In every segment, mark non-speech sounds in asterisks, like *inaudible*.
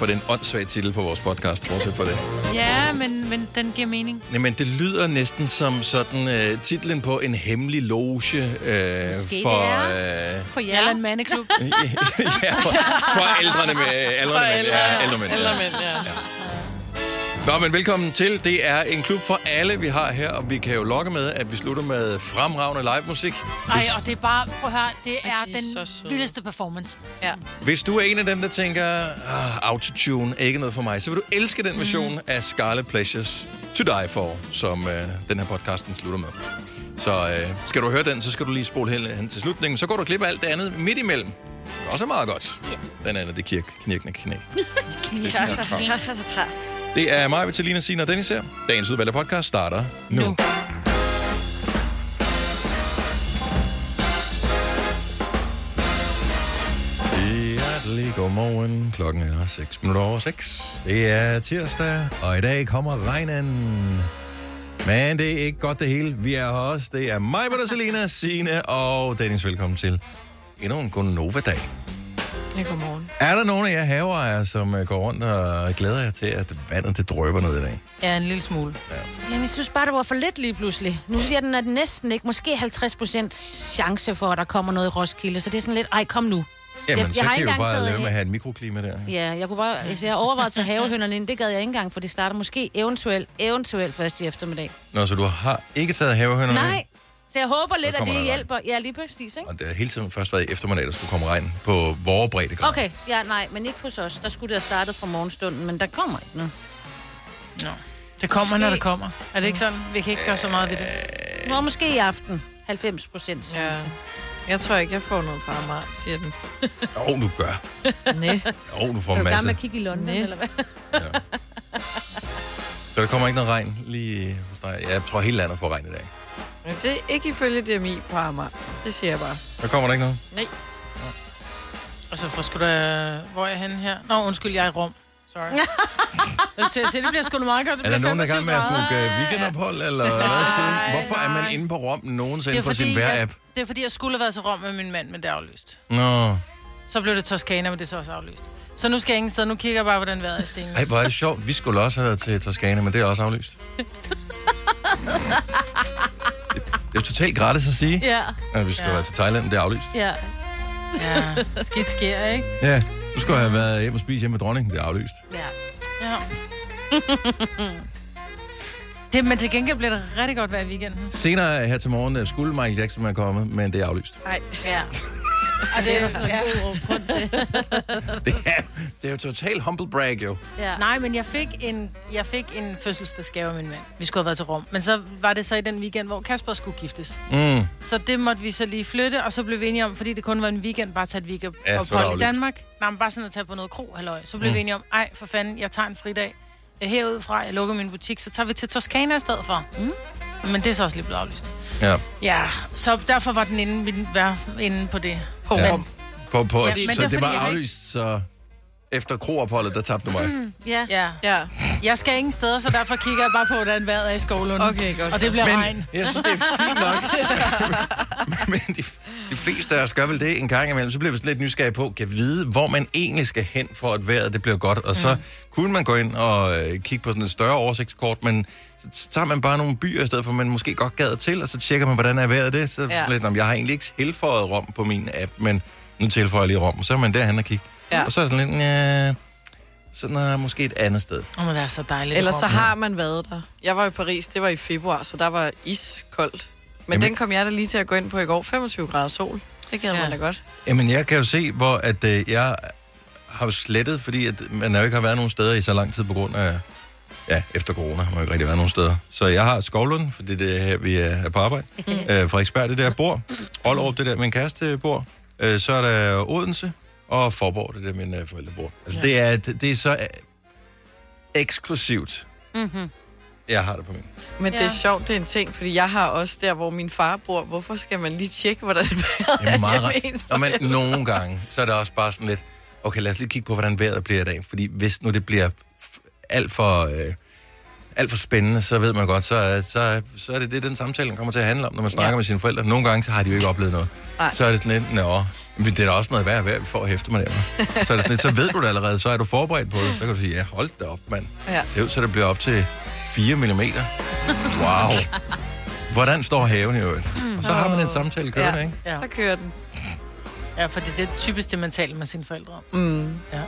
derfor, det er en åndssvag titel på vores podcast, bortset for det. Ja, men, men den giver mening. Jamen, det lyder næsten som sådan uh, titlen på en hemmelig loge uh, Måske for, det uh, For jer. Eller en mandeklub. *laughs* ja, for, for ældrene med ældre mænd. Ja, ældre. Ældre Ja. mænd, ja. Nå, men velkommen til. Det er en klub for alle, vi har her, og vi kan jo lokke med, at vi slutter med fremragende live musik. Ej, og det er bare, prøv at høre, det er de er den vildeste performance. ja. Hvis du er en af dem, der tænker, ah, autotune er ikke noget for mig, så vil du elske den version mm. af Scarlet Pleasures To Die For, som øh, den her podcast den slutter med. Så øh, skal du høre den, så skal du lige spole hen, hen til slutningen. Så går du og klipper alt det andet midt imellem. Det er også meget godt. Yeah. Den anden, det kirk, knirkende knæ. *laughs* Det er mig, Vitalina, Sina og Dennis her. Dagens udvalgte podcast starter nu. nu. Hjertelig godmorgen. Klokken er 6 minutter over 6. Det er tirsdag, og i dag kommer regnen. Men det er ikke godt det hele. Vi er her også. Det er mig, Selina, Signe og Dennis. Velkommen til endnu en Gonova-dag. Godmorgen. Er der nogen af jer haveejere, som øh, går rundt og glæder jer til, at vandet det drøber ned i dag? Ja, en lille smule. Jamen, jeg synes bare, det var for lidt lige pludselig. Nu siger den, at næsten ikke, måske 50 procent chance for, at der kommer noget i Roskilde. Så det er sådan lidt, ej, kom nu. Jamen, Jeg- så jeg har kan I jo bare lade med at have et mikroklima der. Ja, jeg kunne bare, altså, jeg overvejede at tage havehønderne ind. Det gad jeg ikke engang, for det starter måske eventuelt, eventuelt først i eftermiddag. Nå, så du har ikke taget havehønderne? Nej, så jeg håber lidt, at det der regn. hjælper. Ja, lige præcis, ikke? Og det har hele tiden først været i eftermiddag, der skulle komme regn på vores breddegrad. Okay, ja, nej, men ikke hos os. Der skulle det have startet fra morgenstunden, men der kommer ikke nu. Nå. Det kommer, når Måske. det kommer. Er det ikke sådan? Vi kan ikke gøre så meget ved det. Nå, måske i aften. 90 procent. Ja. Jeg tror ikke, jeg får noget på Amager, siger den. Jo, du gør. *laughs* Nej. Jo, du får Er en du masse. med at kigge i London, Nej. eller hvad? Så der kommer ikke noget regn lige hos dig. Jeg tror, hele landet får regn i dag. Men det er ikke ifølge DMI på Amager. Det siger jeg bare. Der kommer der ikke noget? Nej. Og så får sgu da... Hvor er jeg henne her? Nå, undskyld, jeg er i Rom. Sorry. *laughs* jeg vil sige, det bliver sgu da meget godt. Det Er der bliver nogen, der er i gang 25 med at grader. booke øh, weekendophold, eller hvad siden? Nej, Hvorfor er man inde på Rom Det nogensinde er, på sin vejr-app? jeg, det er fordi, jeg skulle have været til Rom med min mand, men det er aflyst. Nå, Så blev det Toskana, men det er så også aflyst. Så nu skal jeg ingen sted. Nu kigger jeg bare, hvordan vejret er stinget. ej, hvor er det sjovt. Vi skulle også have været til Toskana, men det er også aflyst. *laughs* Det er totalt gratis at sige, Ja, at vi skulle Ja. været til Thailand, det er aflyst. ja. Ja, skidt sker, ikke? Ja, du skulle have været hjem og spise hjemme med dronningen, det er aflyst. ja. Ja. *laughs* det, men til gengæld bliver det rigtig godt hver weekenden. Senere her til morgen øh, skulle Michael Jackson være kommet, men det er aflyst. Nej. ja. *laughs* Og det er sådan, Ja. God grund til. *laughs* Det er, det er jo totalt humble brag, jo. Ja. Nej, men jeg fik en, jeg fik en fødselsdagsgave af min mand. Vi skulle have været til Rom. Men så var det så i den weekend, hvor Kasper skulle giftes. Mm. Så det måtte vi så lige flytte, og så blev vi enige om, fordi det kun var en weekend, bare tage et weekend Ja, er ophold i. Danmark. Nej, men bare sådan at tage på noget kro, halløj. Så blev mm. vi enige om, ej, for fanden, jeg tager en fridag herudfra, jeg lukker min butik, så tager vi til Toskana i stedet for. Mm. Men det er så også lige blevet aflyst. Ja. Ja, så derfor var den inde, vi var inde på det. På Ja. Rom. På, på, Ja, så det det, var aflyst, så efter kroopholdet, der tabte du mig. Mm. Ja. Ja. Ja. Jeg skal ingen steder, så derfor kigger jeg bare på, hvordan vejret er i Skovlund. Okay, godt Og det bliver Men regn. jeg synes, det er fint nok. *laughs* Men de, de fleste af os gør vel det en gang imellem. Så bliver vi sådan lidt nysgerrige på, kan vide, hvor man egentlig skal hen, for at vejret det bliver godt. Og så kunne man gå ind og øh, kigge på sådan et større oversigtskort, men så tager man bare nogle byer i stedet for, man måske godt gad til, og så tjekker man, hvordan er vejret det. Så er det Ja. sådan lidt, "Nå, men jeg har egentlig ikke tilføjet Rom på min app, men nu tilføjer jeg lige Rom. Så er man derhen og kigge. Ja. Og så er det sådan lidt, ja, sådan er måske et andet sted. Åh, men det er så dejligt. Ellers så har man været der. Jeg var i Paris, det var i februar, så der var iskoldt. Men Jamen- den kom jeg da lige til at gå ind på i går. 25 grader sol. Det giver Ja. man da godt. Jamen, jeg kan jo se, hvor at, øh, jeg har jo slettet, fordi at man jo ikke har været nogen steder i så lang tid på grund af, ja, efter corona har man jo ikke rigtig været nogen steder. Så jeg har Skovlund, for det er her, vi er på arbejde. *laughs* øh, Frederiksberg, det der bor. Ollerup, det der min kæreste bor. Øh, så er der Odense, og Forborg, det der min øh, forældre bor. Altså, ja. det, er, det, det er så øh, eksklusivt. Mm-hmm. Jeg har det på min. Men ja. det er sjovt, det er en ting, fordi jeg har også der, hvor min far bor. Hvorfor skal man lige tjekke, hvordan *laughs* Det er er meget hjemme rart. ens Og men nogle gange, så er det også bare sådan lidt, okay, lad os lige kigge på, hvordan vejret bliver i dag. Fordi hvis nu det bliver f- alt for, øh, alt for spændende, så ved man godt, så, er- så, så er det det, den samtale kommer til at handle om, når man snakker ja. Med sine forældre. Nogle gange, så har de jo ikke oplevet noget. Nej. Så er det sådan lidt, nå, men det er da også noget værd, værd for at hæfte mig der. *laughs* Så er det sådan lidt, så ved du det allerede, så er du forberedt på det. Så kan du sige, ja, hold da op, mand. Ja. Det ser ud, så det bliver op til 4 mm. Wow. Hvordan står haven i øvrigt? Og så har man en samtale kørende, Ja. ikke? Ja. Så kører den. Ja, for det er typisk det, man taler med sine forældre om. Mm. Ja.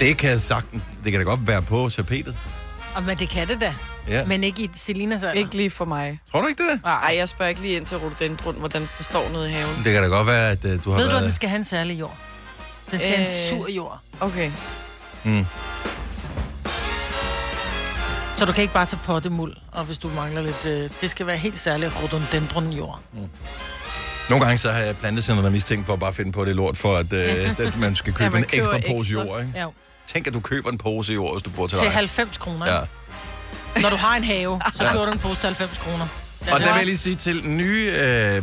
Det kan sagtens, det kan da godt være på tapetet. Og men det kan det da. Ja. Men... Ikke i Selinas alder. Ikke lige for mig. Tror du ikke det? Ej, jeg spørger ikke lige ind til rhododendron, hvordan den står nede i haven. Det kan da godt være, at uh, du har Ved du, at været... den skal have en særlig jord? Den skal øh... have en Øh. sur jord. Okay. Mm. Så du kan ikke bare tage pottemuld, og hvis du mangler lidt... Øh, det skal være helt særligt rhododendron jord. Nogle gange så har jeg plantecenterne mistænkt for at bare finde på det lort, for at, øh, *laughs* at man skal købe Ja, man en ekstra pose ekstra. jord. Ikke? Ja. Tænk, at du køber en pose jord, hvis du bor til Til vej. 90 kroner. Ja. Ja. Når du har en have, så *laughs* køber du en pose til 90 kroner. Ja, Og det der vil jeg lige sige til nye øh,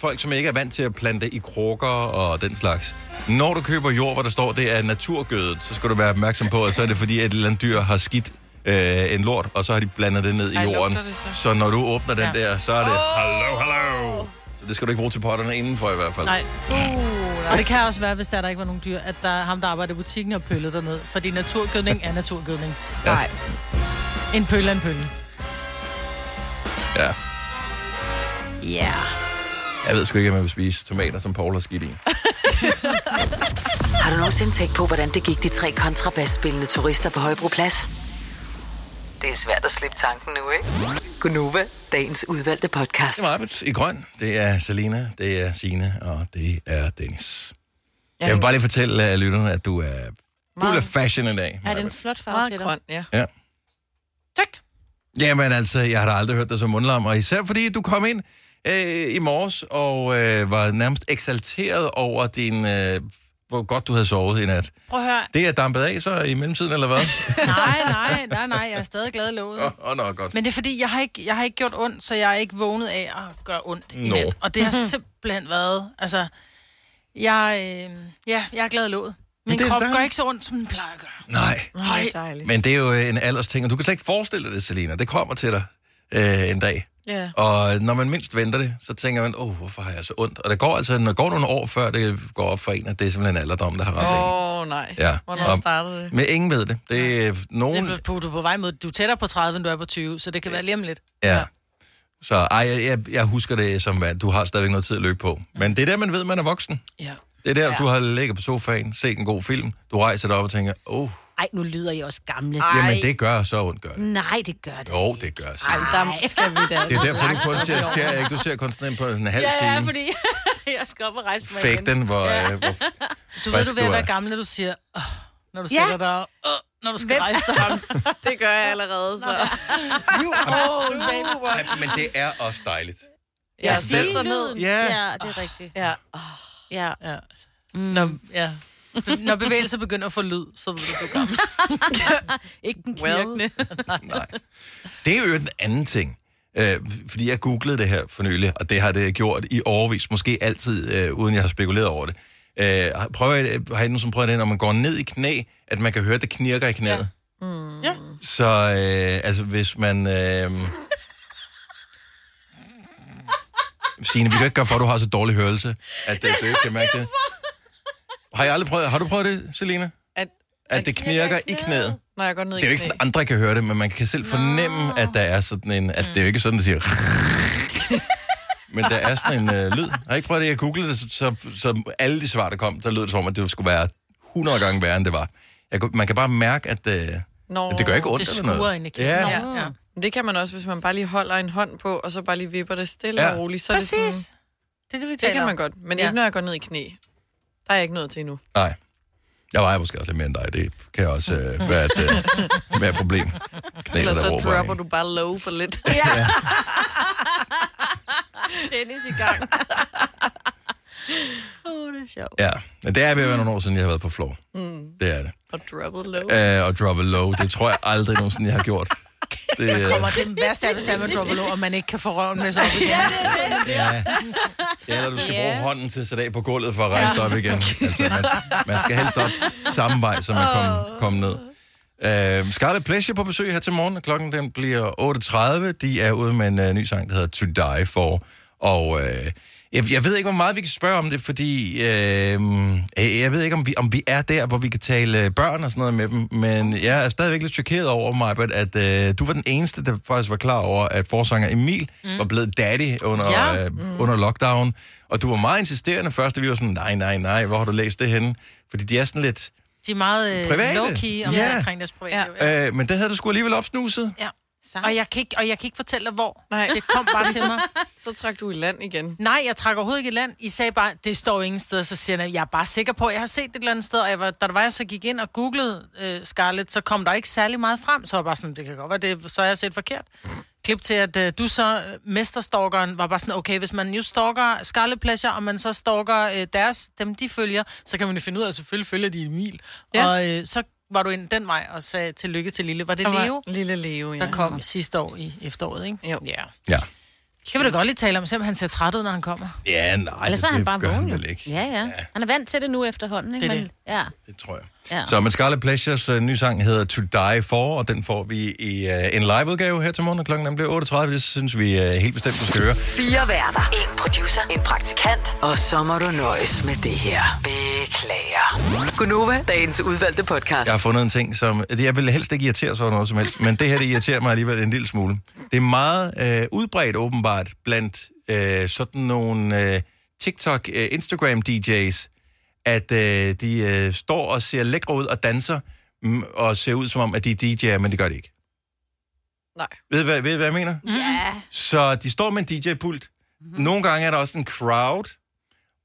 folk, som ikke er vant til at plante i krukker og den slags. Når du køber jord, hvor der står, det er naturgødet, så skal du være opmærksom på, at så er det fordi, at et eller andet dyr har skidt øh, en lort, og så har de blandet det ned i Ej, jorden. det så? så når du åbner den Ja. der, så er det, hallo, hallo. Så det skal du ikke bruge til potterne indenfor i hvert fald. Nej. Uh, og det kan også være, hvis der, der ikke var nogen dyr, at der er ham, der arbejder i butikken og pøllet derned. Fordi naturgødning er naturgødning. Ja. Nej. En pølle er en pølle. Ja. Ja. Jeg ved sgu ikke, om jeg vil spise tomater, som Paul har skidt i. *laughs* Har du nogensinde tænkt på, hvordan det gik de tre kontrabasspillende turister på Højbroplads? Det er svært at slippe tanken nu, ikke? Gunova, dagens udvalgte podcast. Det er Marbet i grøn. Det er Selina, det er Sine og det er Dennis. Ja, Jeg vil bare lige fortælle af lytterne, at du er fuld af fashion i dag. Er det en flot farve Meget til dig? grøn, ja. Ja. Tak. Jamen altså, jeg har da aldrig hørt dig så mundlam, og især fordi du kom ind øh, i morges og øh, var nærmest eksalteret over din, øh, hvor godt du havde sovet i nat. Prøv at høre. Det er dampet af så i mellemtiden, eller hvad? *laughs* Nej, nej, nej, nej. Jeg er stadig glad i låget. Åh, oh, oh, godt. Men det er fordi, jeg har, ikke, jeg har ikke gjort ondt, så jeg er ikke vågnet af at gøre ondt i nat. Og det har simpelthen været... Altså, jeg, øh, ja, jeg er glad i låget. Min det krop dejligt. gør ikke så ondt, som den plejer at gøre. Nej, Nej. Dejligt. men det er jo en aldersting, og du kan slet ikke forestille dig det, Selina. Det kommer til dig øh, en dag. Ja. Og når man mindst venter det, så tænker man, åh, oh, hvorfor har jeg så ondt? Og der går altså, når går nogle år før det går op for en, at det er simpelthen alderdom, der har ramt. Åh, oh, nej. Ja. Hvornår Og- startede det? Men ingen ved det. Det er nogen... Det er du er på vej mod... Du er tættere på 30, end du er på 20, så det kan være lige om lidt. Ja. Så ej, jeg, jeg, jeg husker det som, at du har stadigvæk noget tid at løbe på. Men det er der, man ved, at man er voksen. Ja. Det er der, ja. Ja. du har ligget på sofaen, set en god film, du rejser dig op og tænker, åh, oh, Ej, nu lyder I også gamle. jamen det gør så ondt, gør det. Nej, det gør det. Jo, det gør så. Ej, der skal vi da. Det er derfor, du kun ser, ser ikke? Du ser kun sådan en på en halv Ja, ja, time. fordi *laughs* jeg skal op og rejse mig Fake igen. den, hvor, ja. hvor Du ved, du ved at være gammel, når du siger... Oh, når du Ja. sætter dig... Oh, når du skal Hvem- rejse dig. *laughs* Det gør jeg allerede, så. Oh, baby. Ej, men det er også dejligt. Jeg Altså, sætter det- sig ned. Ja. ja, det er rigtigt. Ja. Ja. Ja. Når, ja. Når bevægelser begynder at få lyd, så ved du, er gammel. *laughs* Ikke den Well. *laughs* Nej. Det er jo en anden ting. Øh, fordi jeg googlede det her for nylig, og det har det gjort i overvis, måske altid, øh, uden jeg har spekuleret over det. Øh, prøver, jeg- har I nogen som prøvet det, når man går ned i knæ, at man kan høre, at det knirker i knæet? Ja. Ja. Så øh, altså, hvis man... Øh... Signe, vi kan ikke gøre for, at du har så dårlig hørelse, at øh, du ikke kan mærke det. Har, jeg aldrig prøvet, har du prøvet det, Selina? At, At det knirker i knæet? når jeg går ned Det er jo i ikke sådan, andre kan høre det, men man kan selv fornemme, at der er sådan en... Altså, det er jo ikke sådan, der siger... *laughs* Men der er sådan en øh, lyd. Jeg har ikke prøvet det, jeg googlede det, så, så, så alle de svar, der kom, der lød det som om, at det skulle være 100 gange værre, end det var. Jeg, man kan bare mærke, at, øh, Nå, at det gør ikke ondt Det eller noget. i knæet. Ja, Ja. ja. Men Det kan man også, hvis man bare lige holder en hånd på, og så bare lige vipper det stille Ja. og roligt. Så er det, sådan, Præcis. Det er det, vi det kan man godt, men Ja. ikke når jeg går ned i knæ. Er jeg ikke nået til endnu. nej. Jeg vejer måske også lidt mere end dig. Det kan også øh, *laughs* være et øh, mere problem. Knæler, Ellers så dropper af du bare low for lidt. *laughs* *laughs* Dennis i gang. Åh, oh, det er sjovt. Ja, men det er ved at være nogle år siden, jeg har været på floor. Mm. Det er det. og droppet low. Uh, og droppe low, det tror jeg aldrig nogensinde, jeg har gjort. *laughs* Det, øh, Kommer det værste af, hvis det er med droppelo, og man ikke kan få røven med sig op igen. Ja. ja, eller du skal bruge hånden til at sætte af på gulvet for at rejse dig op igen. Altså, man, man skal helst op samme vej, som man kom, kom ned. Uh, Scarlet Pleasure på besøg her til morgen, klokken den bliver 8.30. De er ude med en uh, ny sang, der hedder To Die For. Og uh, jeg, jeg ved ikke, hvor meget vi kan spørge om det, fordi uh, jeg ved ikke, om vi, om vi er der, hvor vi kan tale børn og sådan noget med dem. Men jeg er stadigvæk lidt chokeret over mig, at uh, du var den eneste, der faktisk var klar over, at forsanger Emil mm. var blevet daddy under, Ja. uh, under lockdown. Og du var meget insisterende først, og vi var sådan, nej, nej, nej, hvor har du læst det henne? Fordi de er sådan lidt... De er meget øh, Private? low-key om Ja. omkring deres privatliv. Ja. Ja. Øh, men det havde du sgu alligevel opsnuset. ja. Og jeg, kan ikke, og jeg kan ikke fortælle dig, hvor. Nej. Det kom bare *laughs* til mig. Så trak du i land igen. Nej, jeg trækker overhovedet ikke i land. I sagde bare, det står ingen steder. Så siger jeg, jeg er bare sikker på, at jeg har set det et eller andet sted. Og jeg var, da var, jeg så gik ind og googlede øh, Scarlett, så kom der ikke særlig meget frem. Så var jeg bare sådan, det kan godt være, det, så har jeg set forkert. Klip til, at øh, du så, øh, mesterstalkeren, var bare sådan, okay, hvis man jo stalker Scarlet Pleasure, og man så stalker øh, deres, dem de følger, så kan man jo finde ud af, at selvfølgelig følger de Emil. Ja. Og øh, så var du ind den vej og sagde tillykke til Lille. Var det Leo, Lille Leo, ja. der kom sidste år i efteråret, ikke? Jo. Ja. Ja. Det vil da godt lige tale om, selvom han ser træt ud, når han kommer. Ja, nej, Ellers så er det, han det bare vågen. ikke. Ja, ja. Han er vant til det nu efterhånden, ikke? Det er Men, ja. Det tror jeg. Ja. Så men Scarlet Pleasures uh, nye sang hedder To Die For, og den får vi i uh, en liveudgave her til morgen, og klokken bliver 8.30. Det synes vi uh, helt bestemt, du skal høre. Fire værter. En producer. En praktikant. Og så må du nøjes med det her. Beklager. Gunova, dagens udvalgte podcast. Jeg har fundet en ting, som... Jeg vil helst ikke irritere sig over noget som helst, men det her, det irriterer mig alligevel en lille smule. Det er meget øh, udbredt åbenbart blandt øh, sådan nogle øh, TikTok, øh, Instagram-DJ's, at øh, de øh, står og ser lækre ud og danser, mm, og ser ud som om, at de er DJ'er, men det gør de ikke. Nej. Ved I, hvad, ved I, hvad jeg mener? Ja. Så de står med en DJ-pult. Mm-hmm. Nogle gange er der også en crowd,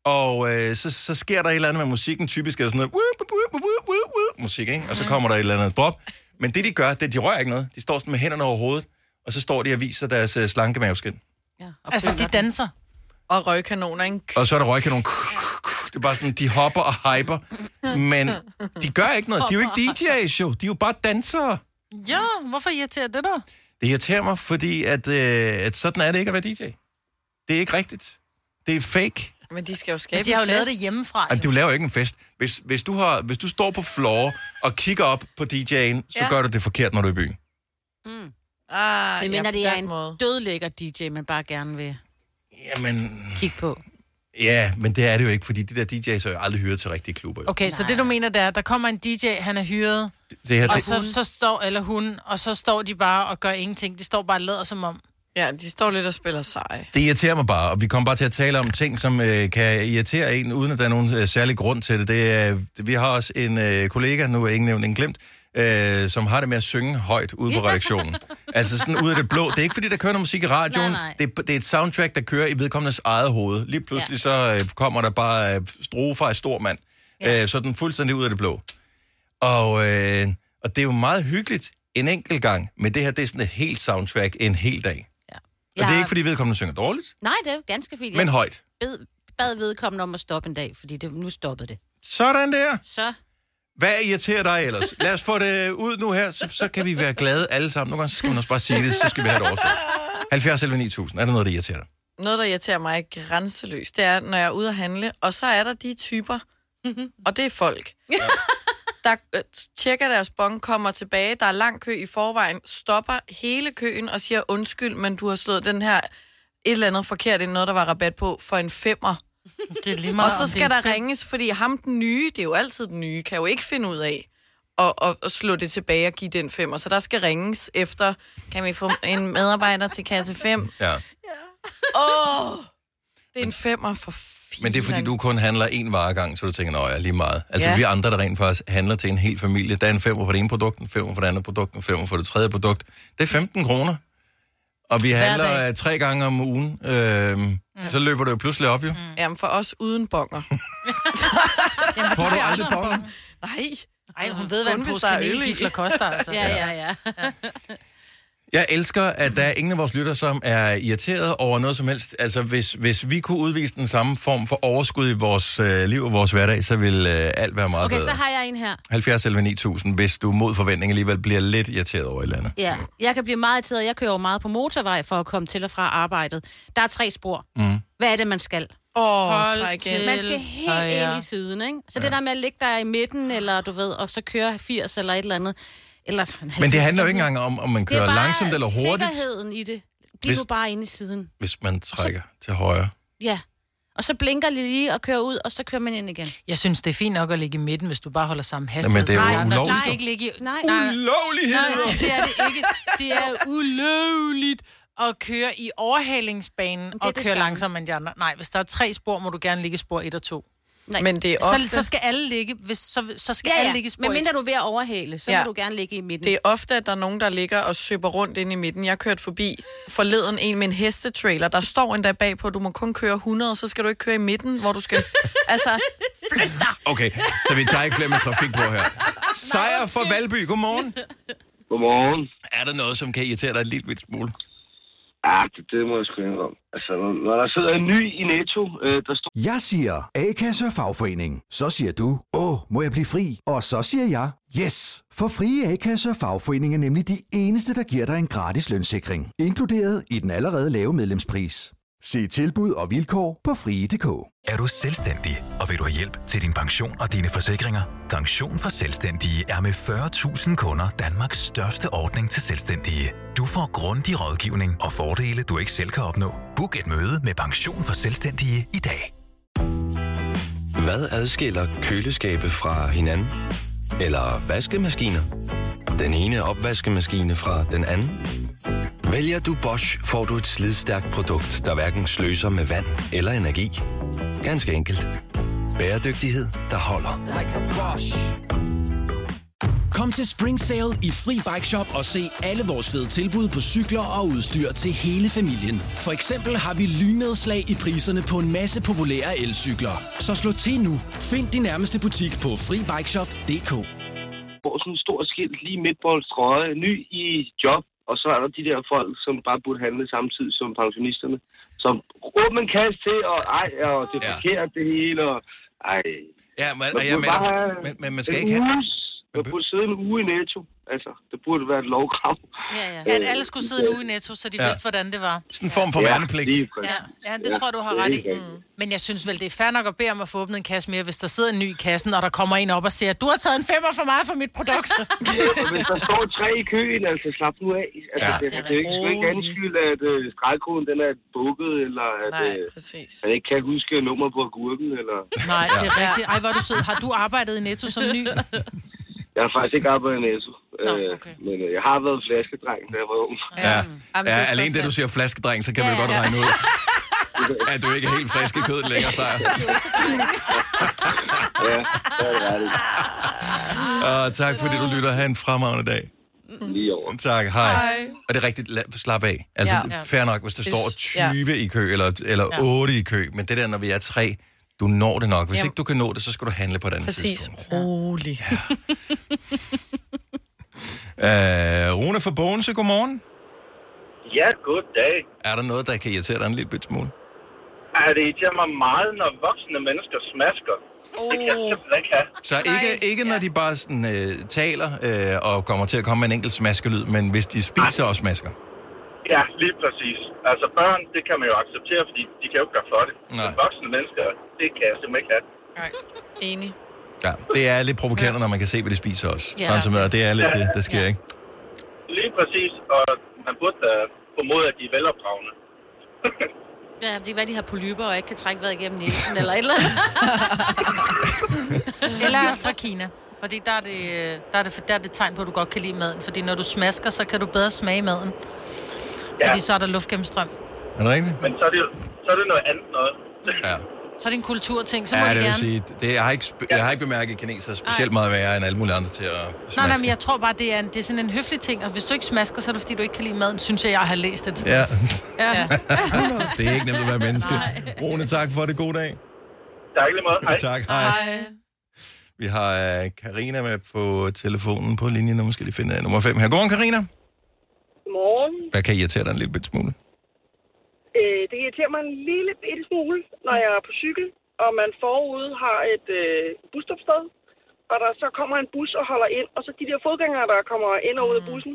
og øh, så, så sker der et eller andet med musikken. Typisk er der sådan noget woo, woo, woo, woo, woo, woo, musik, ikke? Og så kommer der et eller andet drop. Men det, de gør, det de rører ikke noget. De står sådan med hænderne over hovedet, og så står de og viser deres øh, slanke maveskin. ja. Og Altså, de danser. Og røgkanoner, ikke? Og så er der røgkanon. Det er bare sådan, de hopper og hyper. Men de gør ikke noget. De er jo ikke DJ's, jo. De er jo bare dansere. Ja, hvorfor irriterer det dig? Det irriterer mig, fordi at, øh, at sådan er det ikke at være DJ. Det er ikke rigtigt. Det er fake. Men de skal jo skabe Men de har jo en lavet fest. det hjemmefra. Altså, du laver ikke en fest. Hvis, hvis, du har, hvis du står på floor og kigger op på DJ'en, så Ja. gør du det forkert, når du er i byen. Ah, Men ja, mener, på det er en måde. dødlækker DJ, man bare gerne vil Jamen, kigge på. Ja, men det er det jo ikke, fordi de der DJ's er jo aldrig hyret til rigtige klubber. jo. Okay, så det du mener, det er, der kommer en DJ, han er hyret, Det her, og det, så, så står, eller hun, og så står de bare og gør ingenting. De står bare og lader som om. Ja, de står lidt og spiller seje. det irriterer mig bare, og vi kommer bare til at tale om ting, som øh, kan irritere en, uden at der er nogen øh, særlig grund til det. det er, vi har også en øh, kollega, nu er ingen nævnt, ingen glemt, øh, som har det med at synge højt ude på redaktionen. altså sådan ud af det blå. Det er ikke, fordi der kører noget musik i radioen. Nej, nej. Det, er, det er et soundtrack, der kører i vedkommendes eget hoved. Lige pludselig ja. så øh, kommer der bare øh, strofer af stor mand. Ja. Øh, sådan fuldstændig ud af det blå. Og, øh, og det er jo meget hyggeligt en enkelt gang, men det her, det er sådan et helt soundtrack en hel dag. Ja. Og det er ikke, fordi vedkommende synger dårligt, Nej, det er ganske fint. men højt. bed, bad vedkommende om at stoppe en dag, fordi det, nu stoppede det. Sådan der. Så Hvad irriterer dig ellers? Lad os få det ud nu her, så, så kan vi være glade alle sammen. Nogle gange så skal man også bare sige det, så skal vi have det overstået. 70 11 9000, er der noget, der irriterer dig? Noget, der irriterer mig grænseløst, det er, når jeg er ude at handle, og så er der de typer, og det er folk, *laughs* der øh, tjekker deres bong, kommer tilbage, der er lang kø i forvejen, stopper hele køen og siger undskyld, men du har slået den her et eller andet forkert ind, noget der var rabat på, for en femmer. *laughs* Det er lige Og meget, om så skal er der ringes, fordi ham den nye, det er jo altid den nye, kan jo ikke finde ud af at, at, at slå det tilbage og give den femmer. Så der skal ringes efter, kan vi få en medarbejder til kasse 5? Ja. Åh, oh, det er en femmer for filen. Men det er, fordi du kun handler en vare gang, så du tænker, nå ja, lige meget. Altså Ja. vi andre, der rent faktisk handler til en hel familie, der er en femmer for det ene produkt, en femmer for det andet produkt, en femmer for det tredje produkt. Det er 15 kroner. Og vi handler øh, tre gange om ugen. Øhm, mm. Så løber det jo pludselig op, jo. Mm. Jamen for os uden bonger. *laughs* Får du aldrig bongen? Nej. Ej, hun ved, hvad en pose er kanelgifler koster, altså. ja, ja, ja. Jeg elsker, at der er ingen af vores lytter, som er irriteret over noget som helst. Altså, hvis, hvis vi kunne udvise den samme form for overskud i vores øh, liv og vores hverdag, så ville øh, alt være meget Okay, bedre. så har jeg en her. 70 11 9000, hvis du mod forventning alligevel bliver lidt irriteret over et eller andet. Ja, jeg kan blive meget irriteret. Jeg kører jo meget på motorvej for at komme til og fra arbejdet. Der er tre spor. Mm. Hvad er det, man skal? Åh, oh, træk ind. Man skal helt højre. ind i siden, ikke? Så det der med at ligge der i midten, eller du ved, og så køre 80 eller et eller andet. Eller Men det handler jo ikke engang om, om man Det er kører bare langsomt eller hurtigt, sikkerheden i det. Bliv Hvis- nu bare inde i siden. hvis man trækker til højre. Ja. Og så blinker de lige og kører ud, og så kører man ind igen. Jeg synes, det er fint nok at ligge i midten, hvis du bare holder samme hastighed. Jamen, det er jo ulovligt. skal ikke ligge i... Nej. nej, nej, Ulovligheder! det er det ikke. Det er ulovligt at køre i overhalingsbanen er og det køre langsommere end de andre. Nej, hvis der er tre spor, må du gerne ligge i spor 1 og 2. Nej. Men det er Så, ofte, så skal alle ligge, hvis, så, så skal Ja, alle ja. ligge i Men 1. mindre du er ved at overhale, så Ja. må du gerne ligge i midten. det er ofte, at der er nogen, der ligger og søber rundt ind i midten. Jeg kørte forbi forleden en med en hestetrailer. Der står endda bagpå, du må kun køre 100, så skal du ikke køre i midten, hvor du skal... *laughs* altså, flyt dig! Okay, så vi tager ikke flere med trafik på her. *laughs* Sejr for Valby, godmorgen. Godmorgen. Er der noget, som kan irritere dig en lille smule? Ja, det, det må jeg sgu om. Altså, når der sidder en ny i Netto, øh, der står Jeg siger A-kasse og fagforening. Så siger du, åh, må jeg blive fri? Og så siger jeg, yes! For frie A-kasse og fagforening er nemlig de eneste, der giver dig en gratis lønssikring. Inkluderet i den allerede lave medlemspris. Se tilbud og vilkår på frie.dk. Er du selvstændig, og vil du have hjælp til din pension og dine forsikringer? Pension for Selvstændige er med 40.000 kunder Danmarks største ordning til selvstændige. Du får grundig rådgivning og fordele, du ikke selv kan opnå. Book et møde med Pension for Selvstændige i dag. Hvad adskiller køleskabe fra hinanden? Eller vaskemaskiner? Den ene opvaskemaskine fra den anden? Vælger du Bosch, får du et slidstærkt produkt, der hverken sløser med vand eller energi. Ganske enkelt. Bæredygtighed, der holder. Kom til Spring Sale i Fri Bike Shop og se alle vores fede tilbud på cykler og udstyr til hele familien. For eksempel har vi lynedslag i priserne på en masse populære elcykler. Så slå til nu. Find din nærmeste butik på FriBikeShop.dk. på sådan en stor skilt lige midt på en strøje, ny i job, og så er der de der folk, som bare burde handle samtidig som pensionisterne, som råber en kasse til, og ej, og det er Ja. forkert det hele, og ej. Ja, men, Man burde mener, bare men, men man skal ikke have... man burde sidde en uge i netto. Altså, det burde være et lovkrav. Ja, ja. At alle skulle sidde nu i Netto, så de Ja. vidste, hvordan det var. Sådan en form for værnepligt. lige præcis. Ja, ja det tror jeg, du har ret i. Mm. Men jeg synes vel, det er fair nok at bede om at få åbnet en kasse mere, hvis der sidder en ny i kassen, og der kommer en op og siger, du har taget en femmer for meget for mit produkt. Og *laughs* hvis der står tre i køen, altså slap nu af. Altså, Ja. det, det, er ikke, det er ikke anskyld, at øh, stregkoden den er bukket, eller at Nej, øh, præcis. man ikke kan huske nummer på agurken, eller... Nej, det er rigtigt. Ej, hvor du sød. Har du arbejdet i Netto som ny? *laughs* Jeg har faktisk ikke arbejdet i Netto, Nå, øh, okay. men øh, jeg har været flaskedreng, da jeg var ung. Ja, Jamen, ja det så alene det, du siger flaskedreng, så kan vi Ja, godt ja. regne ud, *laughs* at du ikke er helt frisk i kødet længere, *laughs* Sejr. Ja, det er det. Og tak fordi du lytter. Ha' en fremragende dag. Lige over. Tak, hej. Hej. Og det er rigtigt, slap af. Altså, Ja. ja. fair nok, hvis der Det- står ja. 20 i kø, eller, eller Ja. 8 i kø, men det der, når vi er tre, du når det nok. Hvis Jamen. ikke du kan nå det, så skal du handle på et andet Præcis. tidspunkt. Rolig. Uh, *laughs* Rune fra Bogense, godmorgen. Ja, goddag. Er der noget, der kan irritere dig en lille smule? Er det irriterer mig meget, når voksne mennesker smasker. Det kan jeg simpelthen ikke have. Så ikke, ikke når de bare sådan, øh, taler øh, og kommer til at komme med en enkelt smaskelyd, men hvis de spiser og smasker. Ja, lige præcis. Altså børn, det kan man jo acceptere, fordi de kan jo ikke gøre for det. Nej. Men voksne mennesker, det kan jeg simpelthen ikke have. Nej, enig. Ja, det er lidt provokerende, når man kan se, hvad de spiser også. Ja. Ja. Sådan, det er lidt det, der sker, Ja. ikke? Lige præcis, og man burde da formode, at de er velopdragende. *laughs* Ja, det kan være, de har polyper og ikke kan trække vejret igennem næsen eller et eller andet. *laughs* Eller fra Kina. Fordi der er, det, øh, der, er det, der er det tegn på, at du godt kan lide maden. Fordi når du smasker, så kan du bedre smage maden. Ja. Fordi så er der luftgennemstrøm. Er det rigtigt? Men så er det, jo- så er det noget andet noget. Ja. Så er det en kulturting, så må Ja, de det vil gerne. sige, det, jeg, har ikke, jeg har ikke bemærket kineser specielt meget værre end alle mulige andre til at smaske. Nej, nej, men jeg tror bare, det er, en, det er sådan en høflig ting. Og hvis du ikke smasker, så er det fordi, du ikke kan lide maden, synes jeg, jeg har læst et sted. Ja, Ja. *laughs* det er ikke nemt at være menneske. Rune, tak for det. God dag. Tak lige måde. Hej. Tak, hej. Hej. Vi har uh, Karina med på telefonen på linje. Nu skal lige finde uh, nummer 5 her. Godmorgen, Karina. Godmorgen. Hvad kan irritere dig en lille bit smule? Øh, det irriterer mig en lille bitte smule, når jeg er på cykel, og man forude har et øh, busstopsted, og der så kommer en bus og holder ind, og så de der fodgængere, der kommer ind og ud af bussen,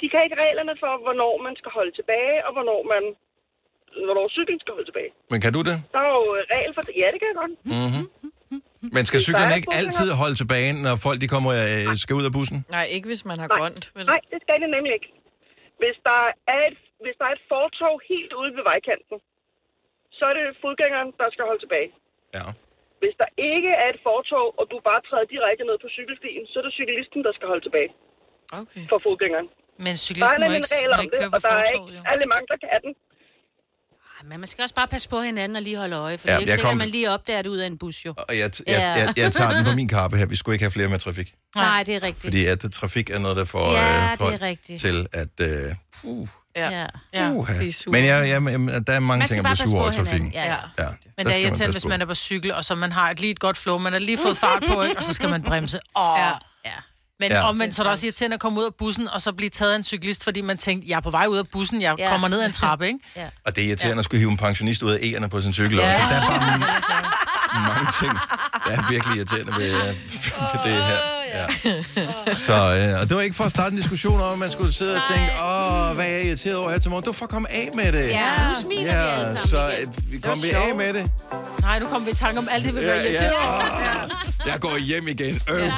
de kan ikke reglerne for, hvornår man skal holde tilbage, og hvornår man hvornår cyklen skal holde tilbage. Men kan du det? Der er jo øh, regel for det. Ja, det kan jeg godt. Mm-hmm. Men skal er ikke altid holde tilbage, når folk de kommer, øh, skal ud af bussen? Nej, ikke hvis man har Nej. grønt. Vel? Nej, det skal det nemlig ikke. Hvis der er et, hvis der er et fortog helt ude ved vejkanten, så er det fodgængeren, der skal holde tilbage. Ja. Hvis der ikke er et fortog, og du bare træder direkte ned på cykelstien, så er det cyklisten, der skal holde tilbage Okay. for fodgængeren. Men Der er cyklisten må ikke, en regel må om ikke det, køre og på der er fortovet, ikke jo. alle mange, der kan den. Men man skal også bare passe på hinanden og lige holde øje, for Ja, ja, det er ikke jeg sikkert, kom- man lige opdager det ud af en bus, jo. Og jeg, t- jeg, Ja. jeg, jeg tager den på min *laughs* kappe her. Vi skulle ikke have flere med trafik. Nej, det er rigtigt. Fordi at øh, trafik er noget, der får Ja, øh, det er folk rigtigt. til at... Øh, uh, Ja. Ja. Ja. uh, det er super. Men jeg, jeg, der er mange Man ting, at blive sur på over trafikken. Ja, ja. Ja, Men der det er irriterende, hvis man er på cykel, og så man har et lige et godt flow, man har lige fået *laughs* fart på, ikke? og så skal man bremse. Åh. Ja. Ja. Men Ja. ja. omvendt så er det også irriterende at komme ud af bussen, og så blive taget af en cyklist, fordi man tænkte, jeg er på vej ud af bussen, jeg Ja. ja. kommer ned ad en trappe, *laughs* ikke? ja. Og det er irriterende at skulle hive en pensionist ud af ærerne på sin cykel. Ja. Også. Der er bare *laughs* mange ting, der er virkelig irriterende ved, øh, *laughs* ved det her. Ja. *laughs* Så, øh, og det var ikke for at starte en diskussion om, at man skulle sidde og tænke, åh, hvad er jeg irriteret over her til morgen? Det var for at komme af med det. Ja, nu smiler vi alle sammen så igen. øh, vi kom vi af med det. Nej, nu kommer vi i tanke om alt det, vi Ja, var ja. irriteret over. Jeg går hjem igen. Øh.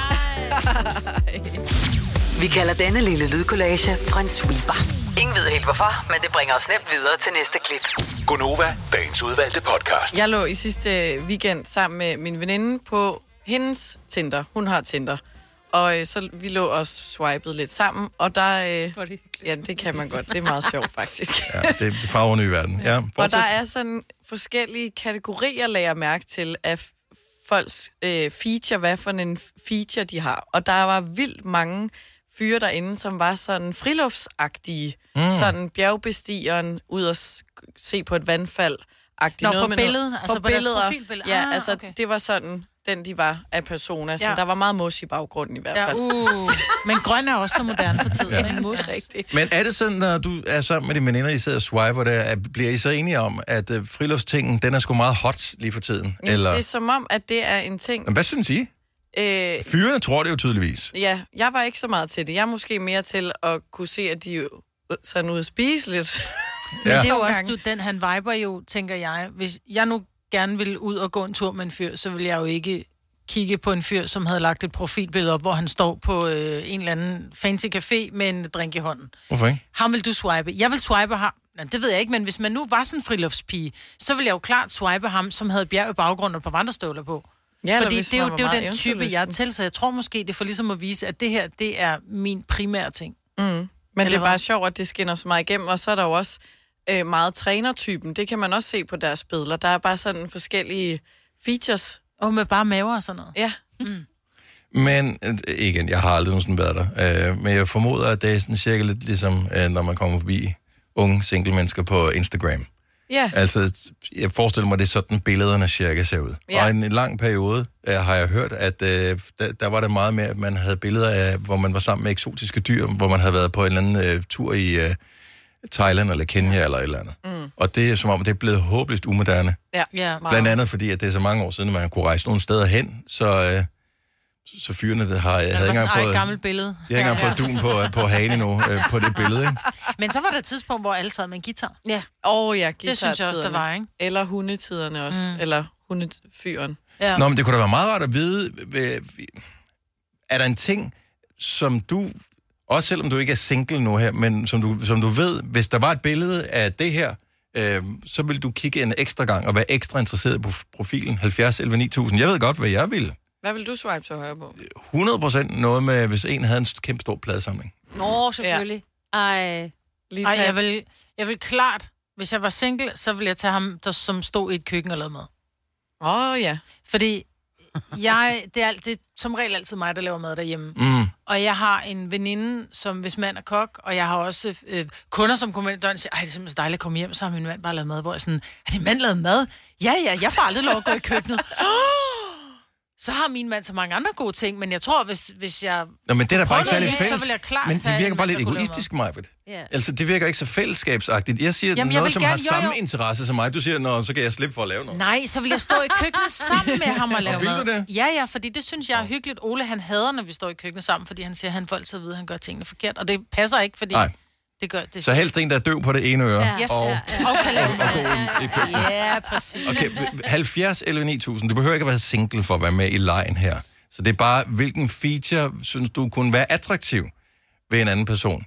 Vi kalder denne lille lydkollage en sweeper. Ingen ved helt hvorfor, men det bringer os nemt videre til næste klip. Gonova, dagens udvalgte podcast. Jeg lå i sidste weekend sammen med min veninde på hendes Tinder. Hun har Tinder. Og øh, så vi lå og swipede lidt sammen, og der... Øh, ja, det kan man godt. Det er meget sjovt, *laughs* faktisk. Ja, det, det farver ny verden. Ja, Og der er sådan forskellige kategorier, lagde jeg mærke til, af folks øh, feature, hvad for en feature de har. Og der var vildt mange fyre derinde, som var sådan friluftsagtige. Mm. Sådan bjergbestigeren ud og se på et vandfald. Nå, på billedet? Altså på deres profilbillede? Ja, Ah, altså okay. det var sådan, den de var af personer. Så Ja. der var meget mos i baggrunden i hvert Ja, fald. uh. *laughs* Men grøn er også så moderne for tiden. Ja. Ja. Er rigtigt. Men er det sådan, når du er sammen med dine veninder, I sidder og swiper der, at bliver I så enige om, at øh, friluftstingen, den er sgu meget hot lige for tiden? Ja, Eller... Det er som om, at det er en ting... Men hvad synes I? Øh, Fyrene tror det jo tydeligvis. Ja, jeg var ikke så meget til det. Jeg er måske mere til at kunne se, at de sådan ude at spise lidt. Men Ja. det er jo også, du, den han viber jo, tænker jeg. Hvis jeg nu gerne ville ud og gå en tur med en fyr, så ville jeg jo ikke kigge på en fyr, som havde lagt et profilbillede op, hvor han står på øh, en eller anden fancy café med en drink i hånden. Hvorfor ikke? Ham vil du swipe. Jeg vil swipe ham. Nej, det ved jeg ikke, men hvis man nu var sådan en friluftspige, så ville jeg jo klart swipe ham, som havde bjerg i baggrunden og på vandrestøvler på. Ja, Fordi det er, jo, det er jo den type, jeg er til, så jeg tror måske, det er for ligesom at vise, at det her, det er min primære ting. Mm. Men det Eller er bare sjovt, at det skinner så meget igennem. Og så er der jo også øh, meget trænertypen. Det kan man også se på deres billeder. Der er bare sådan forskellige features. Og med bare maver og sådan noget. Ja. Men øh, igen, jeg har aldrig nogensinde været der. Øh, men jeg formoder, at det er sådan cirka lidt ligesom, øh, når man kommer forbi unge single mennesker på Instagram. Ja. Altså, jeg forestiller mig, det er sådan, billederne cirka ser ud. Ja. Og en, en lang periode øh, har jeg hørt, at øh, der, der var det meget mere, at man havde billeder af, hvor man var sammen med eksotiske dyr, hvor man havde været på en eller anden øh, tur i øh, Thailand eller Kenya eller et eller andet. Mm. Og det er som om, det er blevet håbløst umoderne. Ja, ja Blandt andet fordi, at det er så mange år siden, at man kunne rejse nogle steder hen, så, øh, så fyrene der har, jeg havde ikke engang et fået... gammelt billede. Jeg har ikke engang fået dun på, på hagen endnu, øh, på det billede, ikke? *laughs* Men så var der et tidspunkt, hvor alle sad med en guitar. Ja. Åh oh, ja, Det synes jeg også, der var, ikke? Eller hundetiderne også. Mm. Eller hundefyren. Ja. Nå, men det kunne da være meget rart at vide, er der en ting, som du, også selvom du ikke er single nu her, men som du, som du ved, hvis der var et billede af det her, øh, så vil du kigge en ekstra gang og være ekstra interesseret på profilen 70 11 9000. Jeg ved godt, hvad jeg vil. Hvad vil du swipe så højre på? 100% noget med, hvis en havde en kæmpe stor pladesamling. Nå, selvfølgelig. Ja. Ej. Lige Ej, jeg vil, jeg vil klart, hvis jeg var single, så ville jeg tage ham, der, som stod i et køkken og lavede mad. Åh, oh, ja. Fordi jeg, det, er, alt- det er som regel altid mig, der laver mad derhjemme. Mm. Og jeg har en veninde, som hvis mand er kok, og jeg har også øh, kunder, som kommer ind i døren og siger, ej, det er simpelthen så dejligt at komme hjem, så har min mand bare lavet mad, hvor jeg sådan, har din mand lavet mad? Ja, ja, jeg får aldrig lov at gå i køkkenet. *laughs* så har min mand så mange andre gode ting, men jeg tror, hvis, hvis jeg... Nå, men det er da bare ikke særlig fælles. Så vil jeg klart Men det virker bare lidt egoistisk, Majbet. Ja. Altså, det virker ikke så fællesskabsagtigt. Jeg siger Jamen, jeg noget, vil som gerne- har jo, samme jo. interesse som mig. Du siger, Nå, så kan jeg slippe for at lave noget. Nej, så vil jeg stå i køkkenet sammen med ham og *laughs* lave vil mad. du det? Ja, ja, fordi det synes jeg er hyggeligt. Ole, han hader, når vi står i køkkenet sammen, fordi han siger, at han får altid at vide, at han gør tingene forkert. Og det passer ikke, fordi Nej. Det gør det. Så helst en, der er døv på det ene øre. Yes. Og, Og kalender. og god i, køkkenet. Ja, præcis. Okay, 70 eller 9000. Du behøver ikke at være single for at være med i lejen her. Så det er bare, hvilken feature synes du kunne være attraktiv ved en anden person?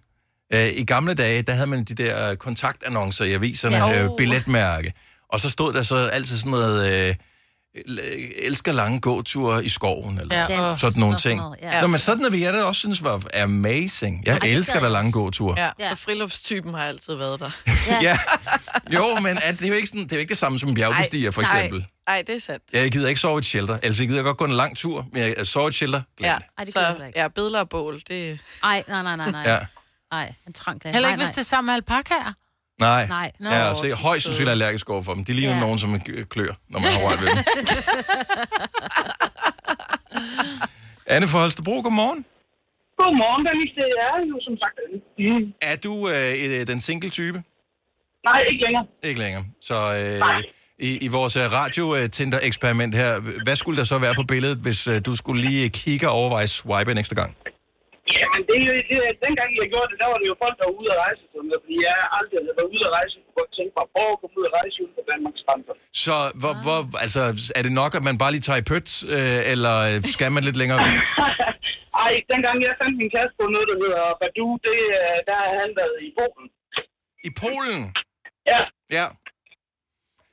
Øh, I gamle dage, der havde man de der kontaktannoncer i aviserne, Ja. ja. øh, billetmærke. Og så stod der så altid sådan noget... Øh, elsker lange gåture i skoven, eller Ja, ja, og- sådan nogle ting. noget, ja. Ja. Nå, men sådan noget, vi jeg da også synes var amazing. Jeg Ej, det elsker da lange gåture. Ja, så friluftstypen har altid været der. Ja. Jo, men at det er jo ikke, sådan, det er jo ikke det samme som en bjergbestiger, for eksempel. Nej, nej, det er sandt. Jeg gider ikke sove i et shelter. Altså, jeg gider godt gå en lang tur, men jeg sove i et shelter. Glem Ja, det. Ej, det så ikke. ja, billeder og bål, det... Ej, nej, nej, nej, nej. Ja. Nej, en trang Heller ikke, hvis det er sammen med alpakaer. Nej. Nej. Nå, ja, så jeg er højst sandsynligt allergisk over for dem. De ligner Ja. nogen, som øh, klør, når man har rørt ved dem. *laughs* Anne fra Holstebro, godmorgen. Godmorgen, Dennis. Det er jo som sagt. Mm. Er du øh, den single-type? Nej, ikke længere. Ikke længere. Så øh, i, i vores øh, radio-Tinder-eksperiment her, hvad skulle der så være på billedet, hvis øh, du skulle lige kigge og overveje swipe en ekstra gang? Jamen, det er jo det, dengang jeg gjorde det, der var det jo folk, der var ude at rejse. Fordi jeg aldrig havde været ude at rejse. Jeg kunne tænke mig, prøve at komme ud at rejse uden for Danmarks grænser. Så hvor, hvor, altså, er det nok, at man bare lige tager i pøt, øh, eller øh, skal man lidt længere? *laughs* Ej, dengang jeg fandt min kæreste på noget, der hedder Badu, det, øh, der har han været i Polen. I Polen? Ja. Ja.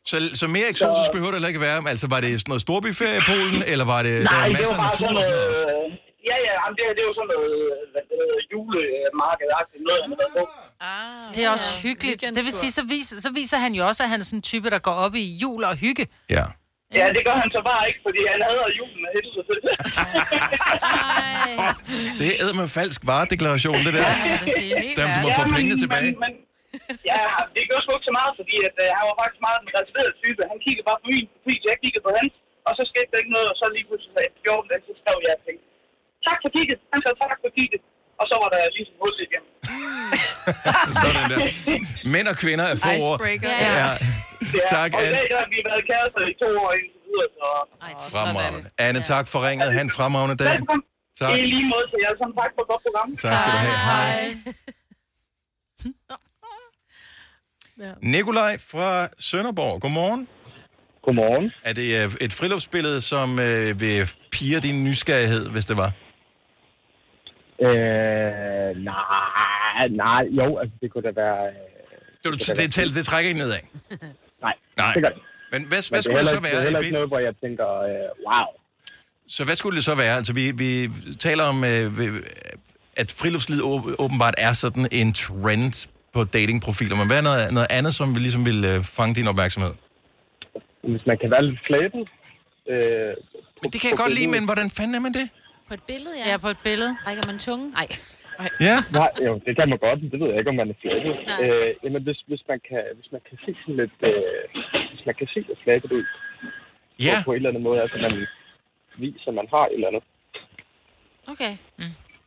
Så, så mere eksotisk behøver det heller ikke være. Altså, var det sådan noget storbyferie i Polen, eller var det der Nej, er det masser af natur og sådan noget også? Ja, ja, jamen, det, det er jo sådan noget, hvad det hedder, julemarked-agtigt noget, han har på. Ah, Det er også hyggeligt. Det vil sige, så viser, så viser han jo også, at han er sådan en type, der går op i jul og hygge. Ja. Ja, det gør han så bare ikke, fordi han hader julen af helvede til. *laughs* Det er med falsk varedeklaration, det der. Dem, du må få men- pengene tilbage. Men, men, ja, det gør sgu ikke så meget, fordi at, uh, han var faktisk meget en reserveret type. Han kiggede bare på min profil, jeg kiggede på hans, og så skete der ikke noget, og så lige pludselig så efter 14 dage, så skrev jeg tænkte, tak for kigget. Han sagde tak for kigget. Og så var der ligesom hul igen. *laughs* Sådan der. Mænd og kvinder er få ord. Icebreaker. Ja. Ja. Tak, og i Anne. dag har vi været kærester i to år indtil videre, så... Fremragende. Anne, tak for ringet. Ha' en fremragende dag. Velkommen. Tak. I lige måde til jer. Sådan tak for et godt program. Tak skal du have. Hej. *laughs* Nikolaj fra Sønderborg, godmorgen. Godmorgen. Er det øh, et friluftsbillede, som øh, vil pire din nysgerrighed, hvis det var? Øh, nej, nej, jo, altså det kunne da være... Øh, Det, det, det, det, det trækker ikke nedad. *laughs* Nej, Nej. det gør det. Men hvad, Men hvad det skulle det heller så ikke- være? Det er heller ikke noget, hvor jeg tænker, øh, wow. Så hvad skulle det så være? Altså, vi, vi taler om, øh, at friluftslivet å- åbenbart er sådan en trend på datingprofiler. Men hvad er noget, noget andet, som vi ligesom vil øh, fange din opmærksomhed? Hvis man kan være lidt flabet. Øh, Men det kan jeg godt lide, men hvordan fanden er man det? På et billede, ja. Ja, på et billede. Rækker man tunge? Nej. Ja. Nej, jo, det kan man godt, men det ved jeg ikke, om man er flabet. Øh, jamen, hvis, hvis, man kan, hvis man kan se sådan lidt... Øh, hvis man kan se lidt flabet ud. Ja. På, på en eller anden måde, altså man viser, at man har et eller andet. Okay.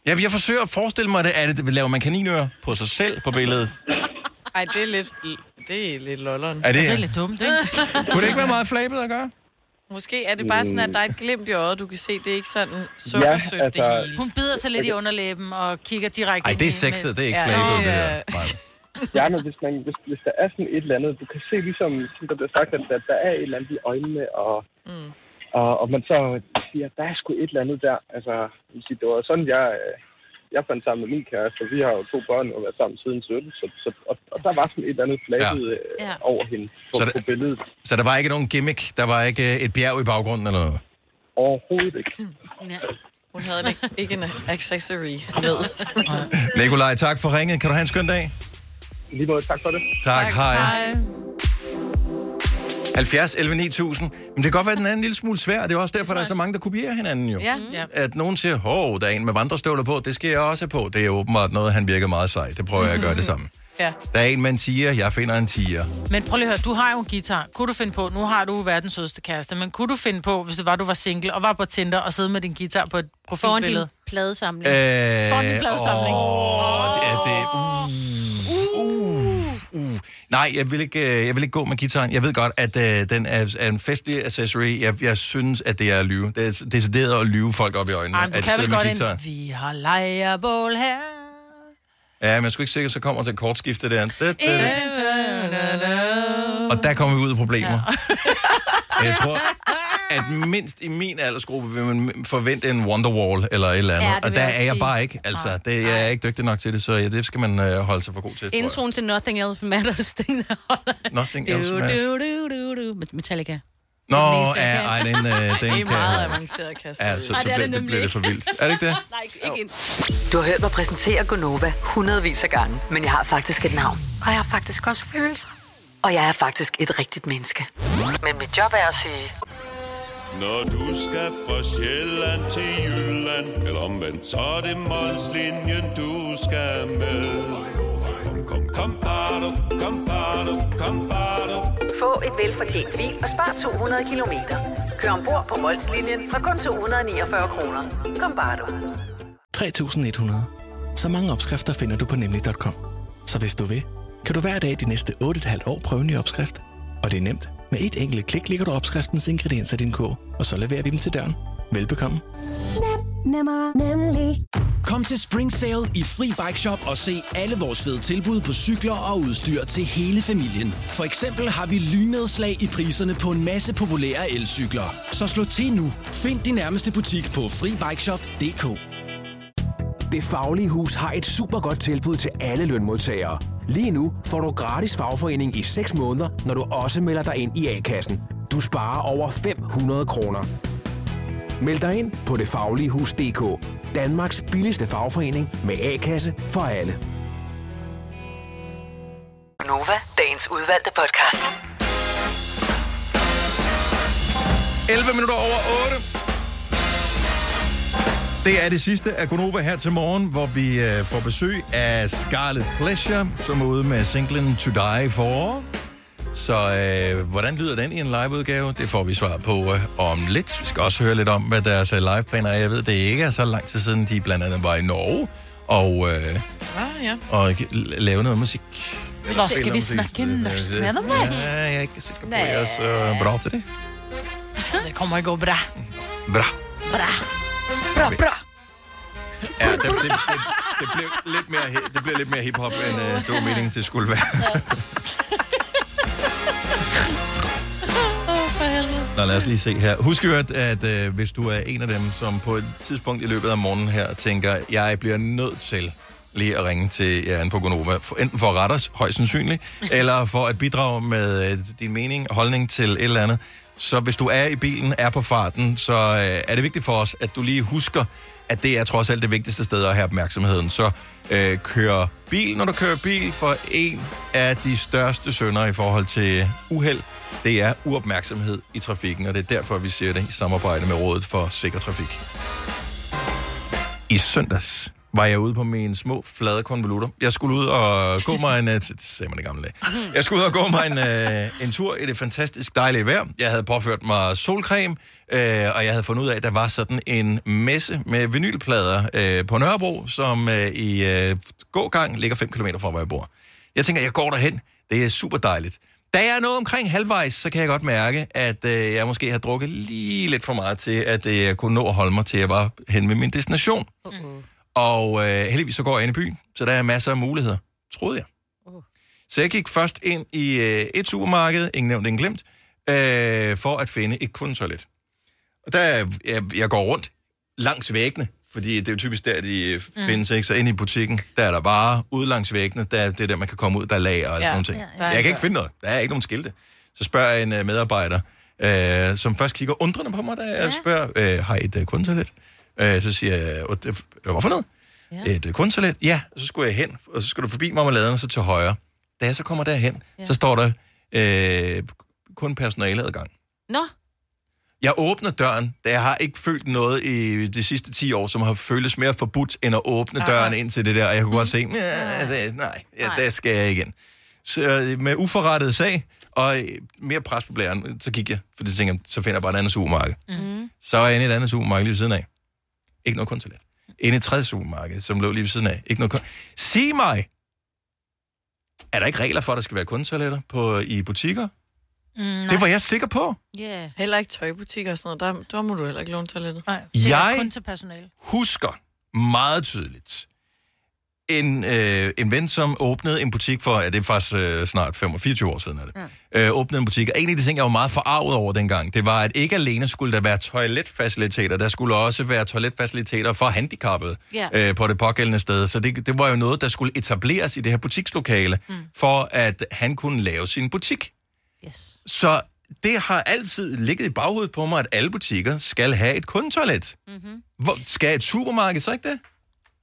Ja, jeg forsøger at forestille mig, det, er det, laver man kaninører på sig selv på billedet? Ej, det er lidt, det er lidt lolleren. Er det- Det er lidt dumt, ikke? Kunne det ikke være meget flabet at gøre? Måske er det bare sådan, at der er et glimt i øjet, du kan se, det er ikke sådan sukkersødt ja, altså... det hele. Hun bider sig lidt i underlæben og kigger direkte Ej, ind det er i- sexet, med- det er ikke Ja. flabet, det der. Nej. *laughs* Ja, men hvis, man, hvis, hvis der er sådan et eller andet, du kan se ligesom, som der bliver sagt, at der, der er et eller andet i øjnene, og, mm. og, og man så siger, der er sgu et eller andet der. Altså, det var sådan, jeg, øh, jeg fandt sammen med min kæreste, og vi har jo to børn og været sammen siden 17, så, så, og, og der var sådan et eller andet flabet ja. Ja. over hende på, Så der- på billedet. Så der var ikke nogen gimmick? Der var ikke øh, et bjerg i baggrunden eller noget? Overhovedet ikke. Ja. Hun havde ikke, ikke en accessory med. *laughs* Nikolaj, tak for ringet. Kan du have en skøn dag? Lige måde, tak for det. Tak, tak hej. hej. 70 11 9000. Men det kan godt være, at den er en lille smule svær. Det er også derfor, der er så mange, der kopierer hinanden jo. Ja. ja. At nogen siger, hov, der er en med vandrestøvler på, det skal jeg også have på. Det er åbenbart noget, han virker meget sej. Det prøver jeg at gøre det samme. Ja. Der er en med en tiger, jeg finder en tiger. Men prøv lige at høre, du har jo en guitar. Kunne du finde på, nu har du verdens sødeste kæreste, men kunne du finde på, hvis det var, du var single og var på Tinder og sidde med din guitar på et Foran profilbillede? din pladesamling. Øh, Foran din pladesamling. Åh, det er det. Uh, uh, uh. Nej, jeg vil, ikke, øh, jeg vil ikke gå med gitaren. Jeg ved godt, at øh, den er, er en festlig accessory. Jeg, jeg synes, at det er at lyve. Det er decideret at lyve folk op i øjnene. Ej, men du at kan vel godt guitaren. en, vi har lejrebål her. Ja, men jeg skulle ikke sikkert, så kommer til kortskifte der. Det, det, det. Og der kommer vi ud af problemer. Ja. Jeg tror, at mindst i min aldersgruppe vil man forvente en Wonderwall eller et eller andet. Ja, det og der jeg er jeg sige. bare ikke. Altså, det, jeg er ikke dygtig nok til det, så ja, det skal man øh, holde sig for god til. Introen til Nothing Else Matters. *laughs* Den. Nothing Du, else matters. du, du, du, du. Met- Metallica. Nå, ja, ej, den, øh, *laughs* den Det er kan... meget avanceret, kan jeg sige. Ja, så, så Ej, det er det det, bliver det for vildt. Er det ikke det? *laughs* Nej, ikke ind. Du har hørt mig præsentere Gonova hundredvis af gange, men jeg har faktisk et navn. Og jeg har faktisk også følelser. Og jeg er faktisk et rigtigt menneske. Men mit job er at sige... Når du skal fra Sjælland til Jylland Eller omvendt, så er det Molslinjen, du skal med Kom, kom, kom, bado, kom, bado, kom, bado. Få et velfortjent bil og spar 200 kilometer. Kør ombord på Molslinjen fra kun 249 kroner. Kom bare du. 3100. Så mange opskrifter finder du på nemlig.com. Så hvis du vil, kan du hver dag de næste 8,5 år prøve en ny opskrift. Og det er nemt. Med et enkelt klik ligger du opskriftens ingredienser i din kog, og så leverer vi dem til døren. Velbekomme. Nemmer, nemlig. Kom til Spring Sale i Fri Bike Shop og se alle vores fede tilbud på cykler og udstyr til hele familien. For eksempel har vi lynedslag i priserne på en masse populære elcykler. Så slå til nu. Find din nærmeste butik på FriBikeShop.dk. Det Faglige Hus har et super godt tilbud til alle lønmodtagere. Lige nu får du gratis fagforening i 6 måneder, når du også melder dig ind i A-kassen. Du sparer over 500 kroner. Meld dig ind på detfagligehus.dk. Danmarks billigste fagforening med A-kasse for alle. Nova, dagens udvalgte podcast. 11 minutter over 8. Det er det sidste af Gonova her til morgen, hvor vi øh, får besøg af Scarlet Pleasure, som er ude med singlen To Die For. Så øh, hvordan lyder den i en liveudgave? Det får vi svar på øh, om lidt. Vi skal også høre lidt om, hvad deres øh, liveplaner er. Jeg ved, det ikke er så lang tid siden, de blandt andet var i Norge og, øh, Ah, ja. og lave noget musik. Hvor skal vi snakke norsk med dem, da? Ja, jeg er ikke sikker på, at jeg er så bra til det. *laughs* Det kommer at gå bra. Bra. Bra. Bra, bra. Ja, det, det, det, det, blev lidt mere, det blev lidt mere hiphop, end uh, det var meningen, det skulle være. Nå, lad os lige se her. Husk jo, at, at øh, hvis du er en af dem, som på et tidspunkt i løbet af morgenen her tænker, jeg bliver nødt til lige at ringe til jer på Gonova, for, enten for at rette os, højst sandsynligt, eller for at bidrage med øh, din mening og holdning til et eller andet. Så hvis du er i bilen, er på farten, så øh, er det vigtigt for os, at du lige husker, at det er trods alt det vigtigste sted at have opmærksomheden. Så øh, kør bil, når du kører bil, for en af de største sønder i forhold til uheld, det er uopmærksomhed i trafikken, og det er derfor, vi ser det i samarbejde med Rådet for Sikker Trafik. I søndags var jeg ude på mine små, flade konvolutter. Jeg skulle ud og gå mig en... Øh, det sagde man i gamle dage. Jeg skulle ud og gå mig en, øh, en tur i det fantastisk dejlige vejr. Jeg havde påført mig solcreme, øh, og jeg havde fundet ud af, at der var sådan en messe med vinylplader øh, på Nørrebro, som øh, i øh, gågang ligger 5 km fra, hvor jeg bor. Jeg tænker, jeg går derhen. Det er super dejligt. Da jeg er nået omkring halvvejs, så kan jeg godt mærke, at øh, jeg måske har drukket lige lidt for meget til, at øh, jeg kunne nå at holde mig til, at jeg var hen ved min destination. Uh-huh. Og øh, heldigvis så går jeg ind i byen, så der er masser af muligheder, troede jeg. Så jeg gik først ind i øh, et supermarked, ingen nævnt, ingen glemt, øh, for at finde et kundetoilet. Og der, jeg, jeg går rundt langs væggene, fordi det er jo typisk der, de mm. findes, ikke? Så inde i butikken, der er der bare ude langs væggene, der er det der, man kan komme ud, der er lager og ja. sådan nogle ting. Ja, ja. Jeg kan ikke finde noget. Der er ikke nogen skilte. Så spørger jeg en uh, medarbejder, øh, som først kigger undrende på mig, da jeg spørger, øh, har I et uh, kundetoilet? Øh, så siger jeg, "Øh, det- øh, hvorfor noget? Ja. Et uh, kundetoilet? Ja, så skulle jeg hen, og så skal du forbi marmeladen, og så til højre. Da jeg så kommer derhen, ja. så står der øh, kun personaleadgang. Nå, Jeg åbner døren, da jeg har ikke følt noget i de sidste 10 år, som har føltes mere forbudt, end at åbne Aha. døren ind til det der. Og jeg kunne godt se, "Ja, det, nej, ja, der skal jeg igen. Så øh, med uforrettet sag, og øh, mere pres på blæren, så gik jeg, for det tænker jeg, så finder jeg bare et andet supermarked. Mm. Så var jeg inde i et andet supermarked lige ved siden af. Ikke noget kontolet. Inde i et tredje supermarked, som lå lige ved siden af. Ikke noget kon- Sig mig, er der ikke regler for, at der skal være kuntoiletter på, i butikker? Mm, Det var jeg sikker på. Yeah. Heller ikke tøjbutikker og sådan noget. Der, der må du heller ikke låne toilettet. Nej, det er Jeg- kun til personale. husker meget tydeligt, en, øh, en ven, som åbnede en butik for, ja, det er faktisk øh, snart 25 år siden, er det. Ja. Øh, åbnede en butik, og en af de ting, jeg var meget forarvet over dengang, det var, at ikke alene skulle der være toiletfaciliteter, der skulle også være toiletfaciliteter for handicappede Ja. øh, på det pågældende sted. Så det, det var jo noget, der skulle etableres i det her butikslokale, mm. for at han kunne lave sin butik. Yes. Så det har altid ligget i baghovedet på mig, at alle butikker skal have et kundetoilet. Mm-hmm. Hvor, skal et supermarked så ikke det?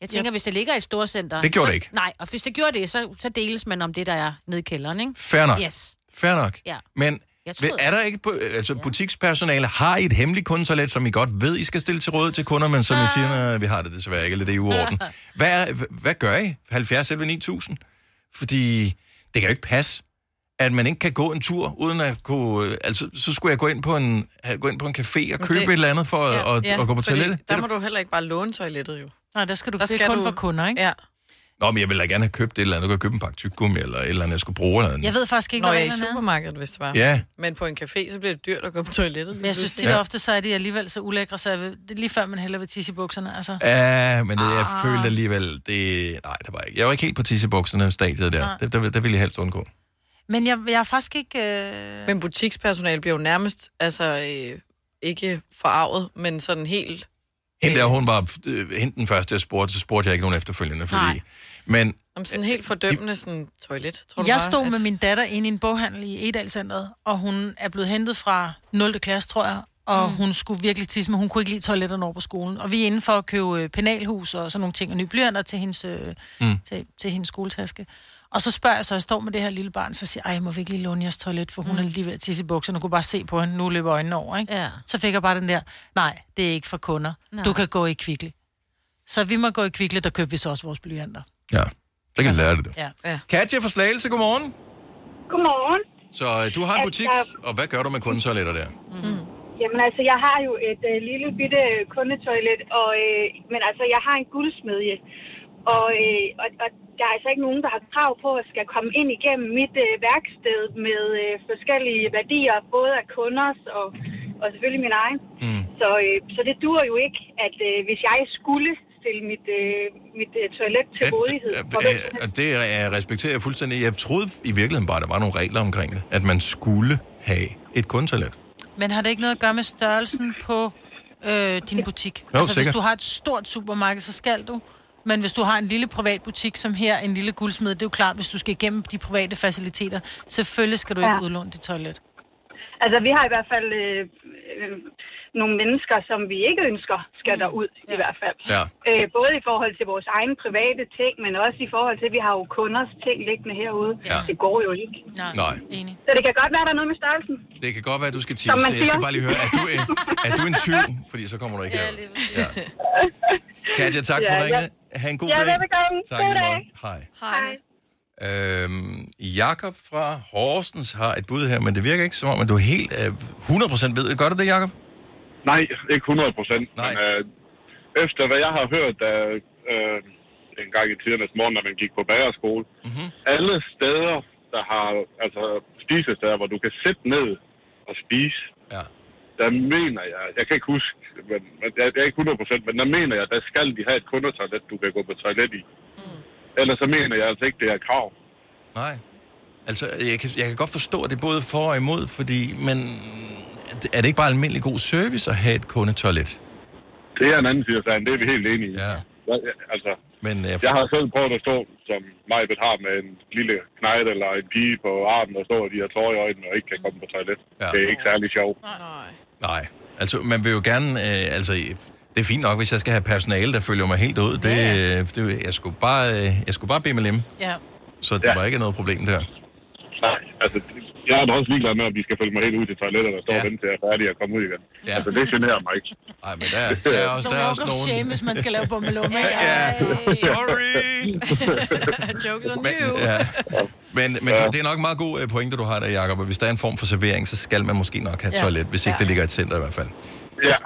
Jeg tænker, hvis det ligger i et storcenter... Det gjorde så, det ikke. Nej, og hvis det gjorde det, så, så deles man om det, der er nede i kælderen, ikke? Fair nok. Yes. Fair nok. Ja. Men Jeg troede- er der ikke, altså butikspersonale, har I et hemmeligt kundetoilet, som I godt ved, I skal stille til råd til kunder, men som I siger, nej, vi har det desværre ikke, eller det er i uorden. *laughs* Hvad, hvad gør I? 70 eller 9000? Fordi det kan jo ikke passe, at man ikke kan gå en tur, uden at kunne... Altså, så skulle jeg gå ind på en, gå ind på en café og købe det- et eller andet for ja, at, at, at gå på toilettet. Der må du heller ikke bare låne toilettet, jo. Nej, der skal du, Der det er skal kun du- for kunder, ikke? Ja. Nå, men jeg ville da gerne have købt et eller andet. Du kan købe en pakke tyggegummi, eller et eller andet, jeg skulle bruge. Eller andet. Jeg ved faktisk ikke, Når hvad jeg er i er. supermarkedet, hvis det var. Ja. Men på en café, så bliver det dyrt at gå på toilettet. Men jeg synes tit Ja. ofte, så er de alligevel så ulækre, så jeg vil, det er lige før, man hellere vil tisse i bukserne. Altså. Ja, men det, jeg Ah. følte alligevel, det... Nej, det var ikke. Jeg var ikke helt på tissebukserne stadiet der. Nej. Det, der, der ville jeg helst undgå. Men jeg, jeg er faktisk ikke... Øh... Men butikspersonale bliver jo nærmest, altså øh, ikke forarvet, men sådan helt... Hende der, hun var øh, hende den første, jeg spurgte, så spurgte jeg ikke nogen efterfølgende, fordi... Nej. Men Om sådan helt fordømmende sådan toilet, tror du Jeg bare, stod at... med min datter inde i en boghandel i Edalcenteret, og hun er blevet hentet fra 0. klasse, tror jeg, og mm. hun skulle virkelig tisse, men hun kunne ikke lide toiletterne over på skolen. Og vi er inde for at købe øh, penalhus og sådan nogle ting, og nye blyanter til hendes, øh, Mm. til, til hendes skoletaske. Og så spørger jeg så, jeg står med det her lille barn, så siger jeg, ej, jeg må virkelig låne jeres toilet, for hun Mm. er lige ved at tisse i bukserne, og kunne bare se på hende, nu løber øjnene over, ikke? Ja. Så fik jeg bare den der, nej, det er ikke for kunder. Nej. Du kan gå i kvikle. Så vi må gå i kvikle, der køber vi så også vores blyanter. ja, så kan jeg lære det. det. Ja. ja. Katja fra Slagelse, godmorgen. Godmorgen. Så øh, du har en Altså- butik, og hvad gør du med kundetoiletter der? Mm. Jamen altså, jeg har jo et øh, lille bitte kundetoilet, og, øh, men altså, jeg har en guldsmedje. Og, øh, og, og der er altså ikke nogen, der har krav på at skal komme ind igennem mit øh, værksted med øh, forskellige værdier, både af kunders og, og selvfølgelig min egen. Mm. Så, øh, så det dur jo ikke, at øh, hvis jeg skulle stille mit, øh, mit øh, toilet til rådighed. for hvem som Øh, og det øh, respekterer jeg fuldstændig. Jeg troede i virkeligheden bare, at der var nogle regler omkring det. At man skulle have et kundetoilet. Men har det ikke noget at gøre med størrelsen på øh, din butik? Jo, altså, hvis sikkert. du har et stort supermarked, så skal du. Men hvis du har en lille privat butik, som her, en lille guldsmed, det er jo klart, hvis du skal igennem de private faciliteter, selvfølgelig skal du ikke Ja. udlåne dit toilet. Altså, vi har i hvert fald øh, øh, nogle mennesker, som vi ikke ønsker skal Mm. derud, i hvert fald. Ja. Øh, både i forhold til vores egen private ting, men også i forhold til, at vi har jo kunders ting liggende herude. Ja. Det går jo ikke. Nej. Nej. Enig. Så det kan godt være, der er noget med størrelsen. Det kan godt være, at du skal Som tisse. man Jeg skal bare lige høre, er du, en, er du en tyv? Fordi så kommer du ikke her. Ja. Katja, tak for Ja, ringet. ja. Ha' en god Ja, dag. velbekomme. Tak, God dag. Hej. Hej. Øhm, Jakob fra Horsens har et bud her, men det virker ikke som om, at du er helt øh, 100% ved det. Gør du det, Jakob? Nej, ikke 100 procent. Men øh, efter hvad jeg har hørt da, øh, en gang i tidernes morgen, når man gik på bagerskole, mm-hmm. alle steder, der har altså spisesteder, hvor du kan sætte ned og spise, ja. Der mener jeg, jeg kan ikke huske, men, men jeg, jeg er ikke 100 procent, men der mener jeg, der skal de have et kundetoilet, du kan gå på toilet i. Mm. Ellers så mener jeg altså ikke, det er et krav. Nej. Altså, jeg kan, jeg kan godt forstå, at det er både for og imod, fordi, men er det ikke bare almindelig god service at have et kundetoilet? Det er en anden side af sagen, det er vi helt enige i. Ja. Altså, Men, øh, jeg har selv prøvet at stå, som Majbet har, med en lille knejt eller en pige på armen og stå, og de har tårer i øjnene og ikke kan komme på toilet. Ja. Det er ikke særlig sjovt. Nej. Altså, man vil jo gerne... Øh, altså, det er fint nok, hvis jeg skal have personale, der følger mig helt ud. Det, øh, det, jeg, skulle bare, øh, jeg skulle bare bede med lem, Ja. så det ja. var ikke noget problem der. Nej, altså, jeg er da også ligeglad med, at vi skal følge mig helt ud til toilettet og stå ja. og vente til, at jeg er færdig og komme ud igen. Ja. Altså, det generer mig ikke. Nej, men der, der er *laughs* også, der er også nogen... shame, hvis man skal lave bummelum. *laughs* ja, ja. Sorry! *laughs* Jokes on Men, you. ja. Men, men ja. det er nok en meget god øh, pointe, du har der, Jacob. at Hvis der er en form for servering, så skal man måske nok have Ja. toilet, hvis ikke Ja. det ligger i et center i hvert fald. Ja,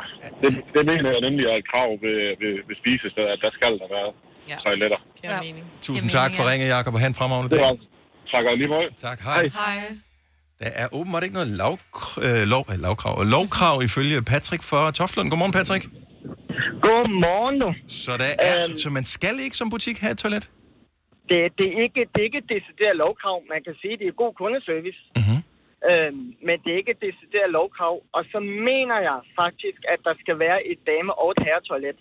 det, det mener jeg nemlig er et krav ved, ved, ved spisesteder, at der skal der være ja. toiletter. Mening. Tusind tak for ringet, Jacob, og have en fremragende Det dag. Tak og lige måde. Tak, hej. Hej. Der er åbenbart ikke noget lav, øh, lov, øh, lavkrav, lovkrav ifølge Patrick fra Toftlund. Godmorgen, Patrick. Godmorgen, du. Så, der er, så man skal ikke som butik have et toilet? Det, det, er ikke, det er ikke et decideret lovkrav. Man kan sige, at det er god kundeservice. Mm-hmm. Øhm, men det er ikke et decideret lovkrav. Og så mener jeg faktisk, at der skal være et dame- og et herretoilet.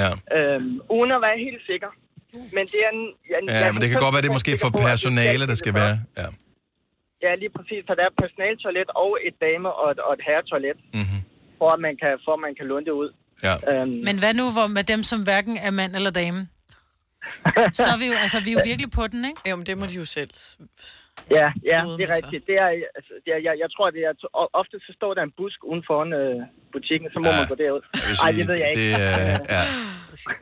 Ja. Øhm, uden at være helt sikker. Men det er en... Jeg, Ja, men det kan godt være, det er måske for personale, der skal være. Ja. Ja, lige præcis. Så der er et personaltoilet og et dame- og et, og et herretoilet. Mm-hmm. For at man kan, for at man kan låne det ud. Ja. Øhm, Men hvad nu hvor med dem, som hverken er mand eller dame? *laughs* Så er vi jo, altså, vi er jo virkelig på den, ikke? Jo, men det må de jo selv. Ja, ja, det er rigtigt. Det er, altså, det er, jeg, jeg tror, det er, og ofte så står der en busk uden foran øh, butikken, så må Ja, man gå derud. Jeg vil Ej, sige, det ved jeg ikke. Det, er, ja.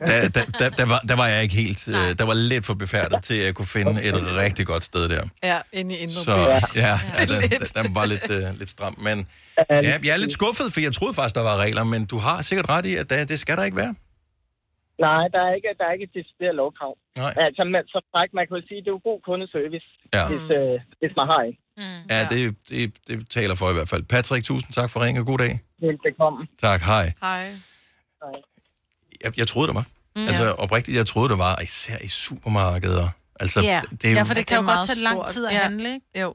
der, der, der, der, var, der var jeg ikke helt... Øh, der var lidt for befærdet til, at jeg kunne finde et rigtig godt sted der. Ja, inde i Indre Så ja, ja *laughs* den, den var lidt, øh, lidt stram. Men ja, jeg er lidt skuffet, for jeg troede faktisk, der var regler, men du har sikkert ret i, at der, det skal der ikke være. Nej, der er ikke, der er ikke et decideret lovkrav. Nej. Altså, man, som sagt, man kan jo sige, at det er jo god kundeservice, Ja. hvis, øh, hvis man har en. Ja, det, det, det taler for i hvert fald. Patrick, tusind tak for ringen, og god dag. Velbekomme. Tak, hej. Hej. Jeg, jeg troede, der var. Mm. Mm. Altså oprigtigt, jeg troede, der var, især i supermarkeder. Altså, ja, det er jo, ja, for det kan Det jo godt tage lang tid at Ja. handle, ikke? Jo.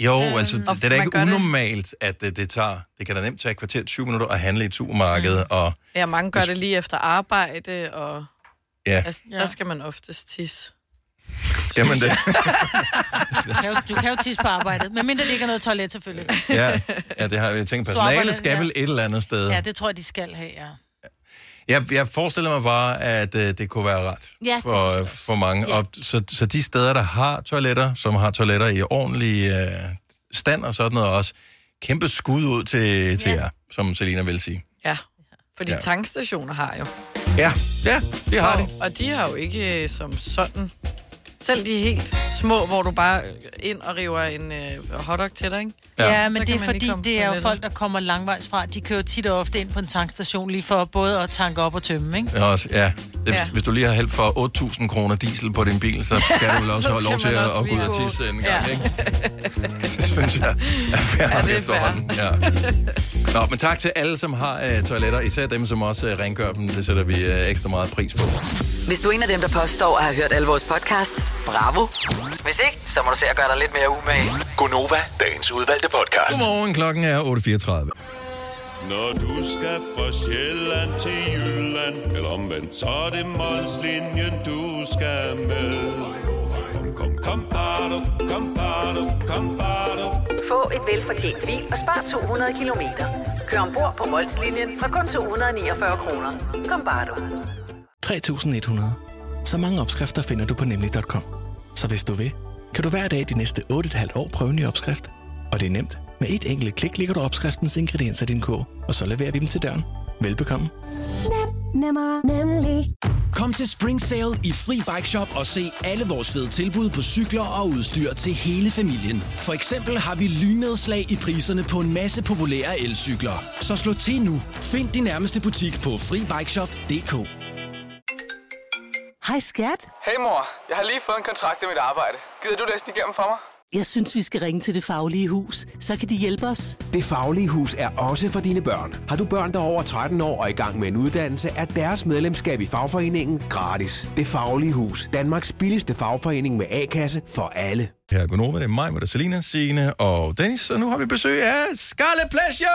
Jo, altså, og det, det er da ikke gør det- unormalt, at det, det tager... Det kan da nemt tage et kvarter 20 minutter at handle i et supermarked, mm. og Ja, mange gør det lige efter arbejde, og ja, altså, der skal man oftest tisse. skal man det? *laughs* Du kan, jo, du kan jo tisse på arbejdet, medmindre det ikke er noget toilet, selvfølgelig. ja, ja, det har jeg tænkt. Du arbejder- Personalet skal ja. vel et eller andet sted. Ja, det tror jeg, de skal have, ja. Jeg, jeg forestiller mig bare, at uh, det kunne være ret Ja, det for, for mange. Ja. Og så, så de steder, der har toiletter, som har toiletter i ordentlig uh, stand og sådan noget også, kæmpe skud ud til, til jer, som Selina vil sige. Ja, fordi Ja. ja. tankstationer har jo. Ja, ja, det har og, de. Og de har jo ikke øh, som sådan... Selv de helt små, hvor du bare ind og river en øh, hotdog til dig, ikke? Ja, ja men det er fordi, det er jo folk, der kommer langvejs fra. De kører tit og ofte ind på en tankstation, lige for både at tanke op og tømme, ikke? Ja, Også, ja. Det, Ja. ja. Hvis du lige har hældt for 8.000 kroner diesel på din bil, så *laughs* skal du vel også Så have lov til at, at gå ud og tisse en Ja. gang, ikke? *laughs* Det synes jeg er fair Ja, nok det er efterhånden. Ja. Nå, men tak til alle, som har uh, toiletter, især dem, som også uh, rengør dem. Det sætter vi uh, ekstra meget pris på. Hvis du er en af dem, der påstår at have hørt alle vores podcasts, bravo. Hvis ikke, så må du se at gøre dig lidt mere umage. Gonova, dagens udvalgte podcast. Godmorgen, klokken er 8.34. Når du skal fra Sjælland til Jylland Eller omvendt, så er det Molslinjen, du skal med Kom, kom, kom, bado, kom, bado, kom, bado. Få et velfortjent bil og spar 200 kilometer. Kør ombord på Molslinjen fra kun 249 kroner. Kom bare du. 3.100. Så mange opskrifter finder du på nemlig.com. Så hvis du vil, kan du hver dag de næste 8,5 år prøve en ny opskrift. Og det er nemt. Med et enkelt klik ligger du opskriftens ingredienser i din kog, og så leverer vi dem til døren. Velbekomme. Nemmer, nemlig. Kom til Spring Sale i Fri Bike Shop og se alle vores fede tilbud på cykler og udstyr til hele familien. For eksempel har vi lynedslag i priserne på en masse populære elcykler. Så slå til nu. Find din nærmeste butik på FriBikeShop.dk. Hej skat. Hey mor, jeg har lige fået en kontrakt i mit arbejde. Gider du læse den igennem for mig? Jeg synes, vi skal ringe til Det Faglige Hus. Så kan de hjælpe os. Det Faglige Hus er også for dine børn. Har du børn, der er over 13 år og i gang med en uddannelse, er deres medlemskab i fagforeningen gratis. Det Faglige Hus. Danmarks billigste fagforening med A-kasse for alle. Her er Gunova, det er mig, med det Selina, Signe og Dennis, og nu har vi besøg af Scarlet Pleasure!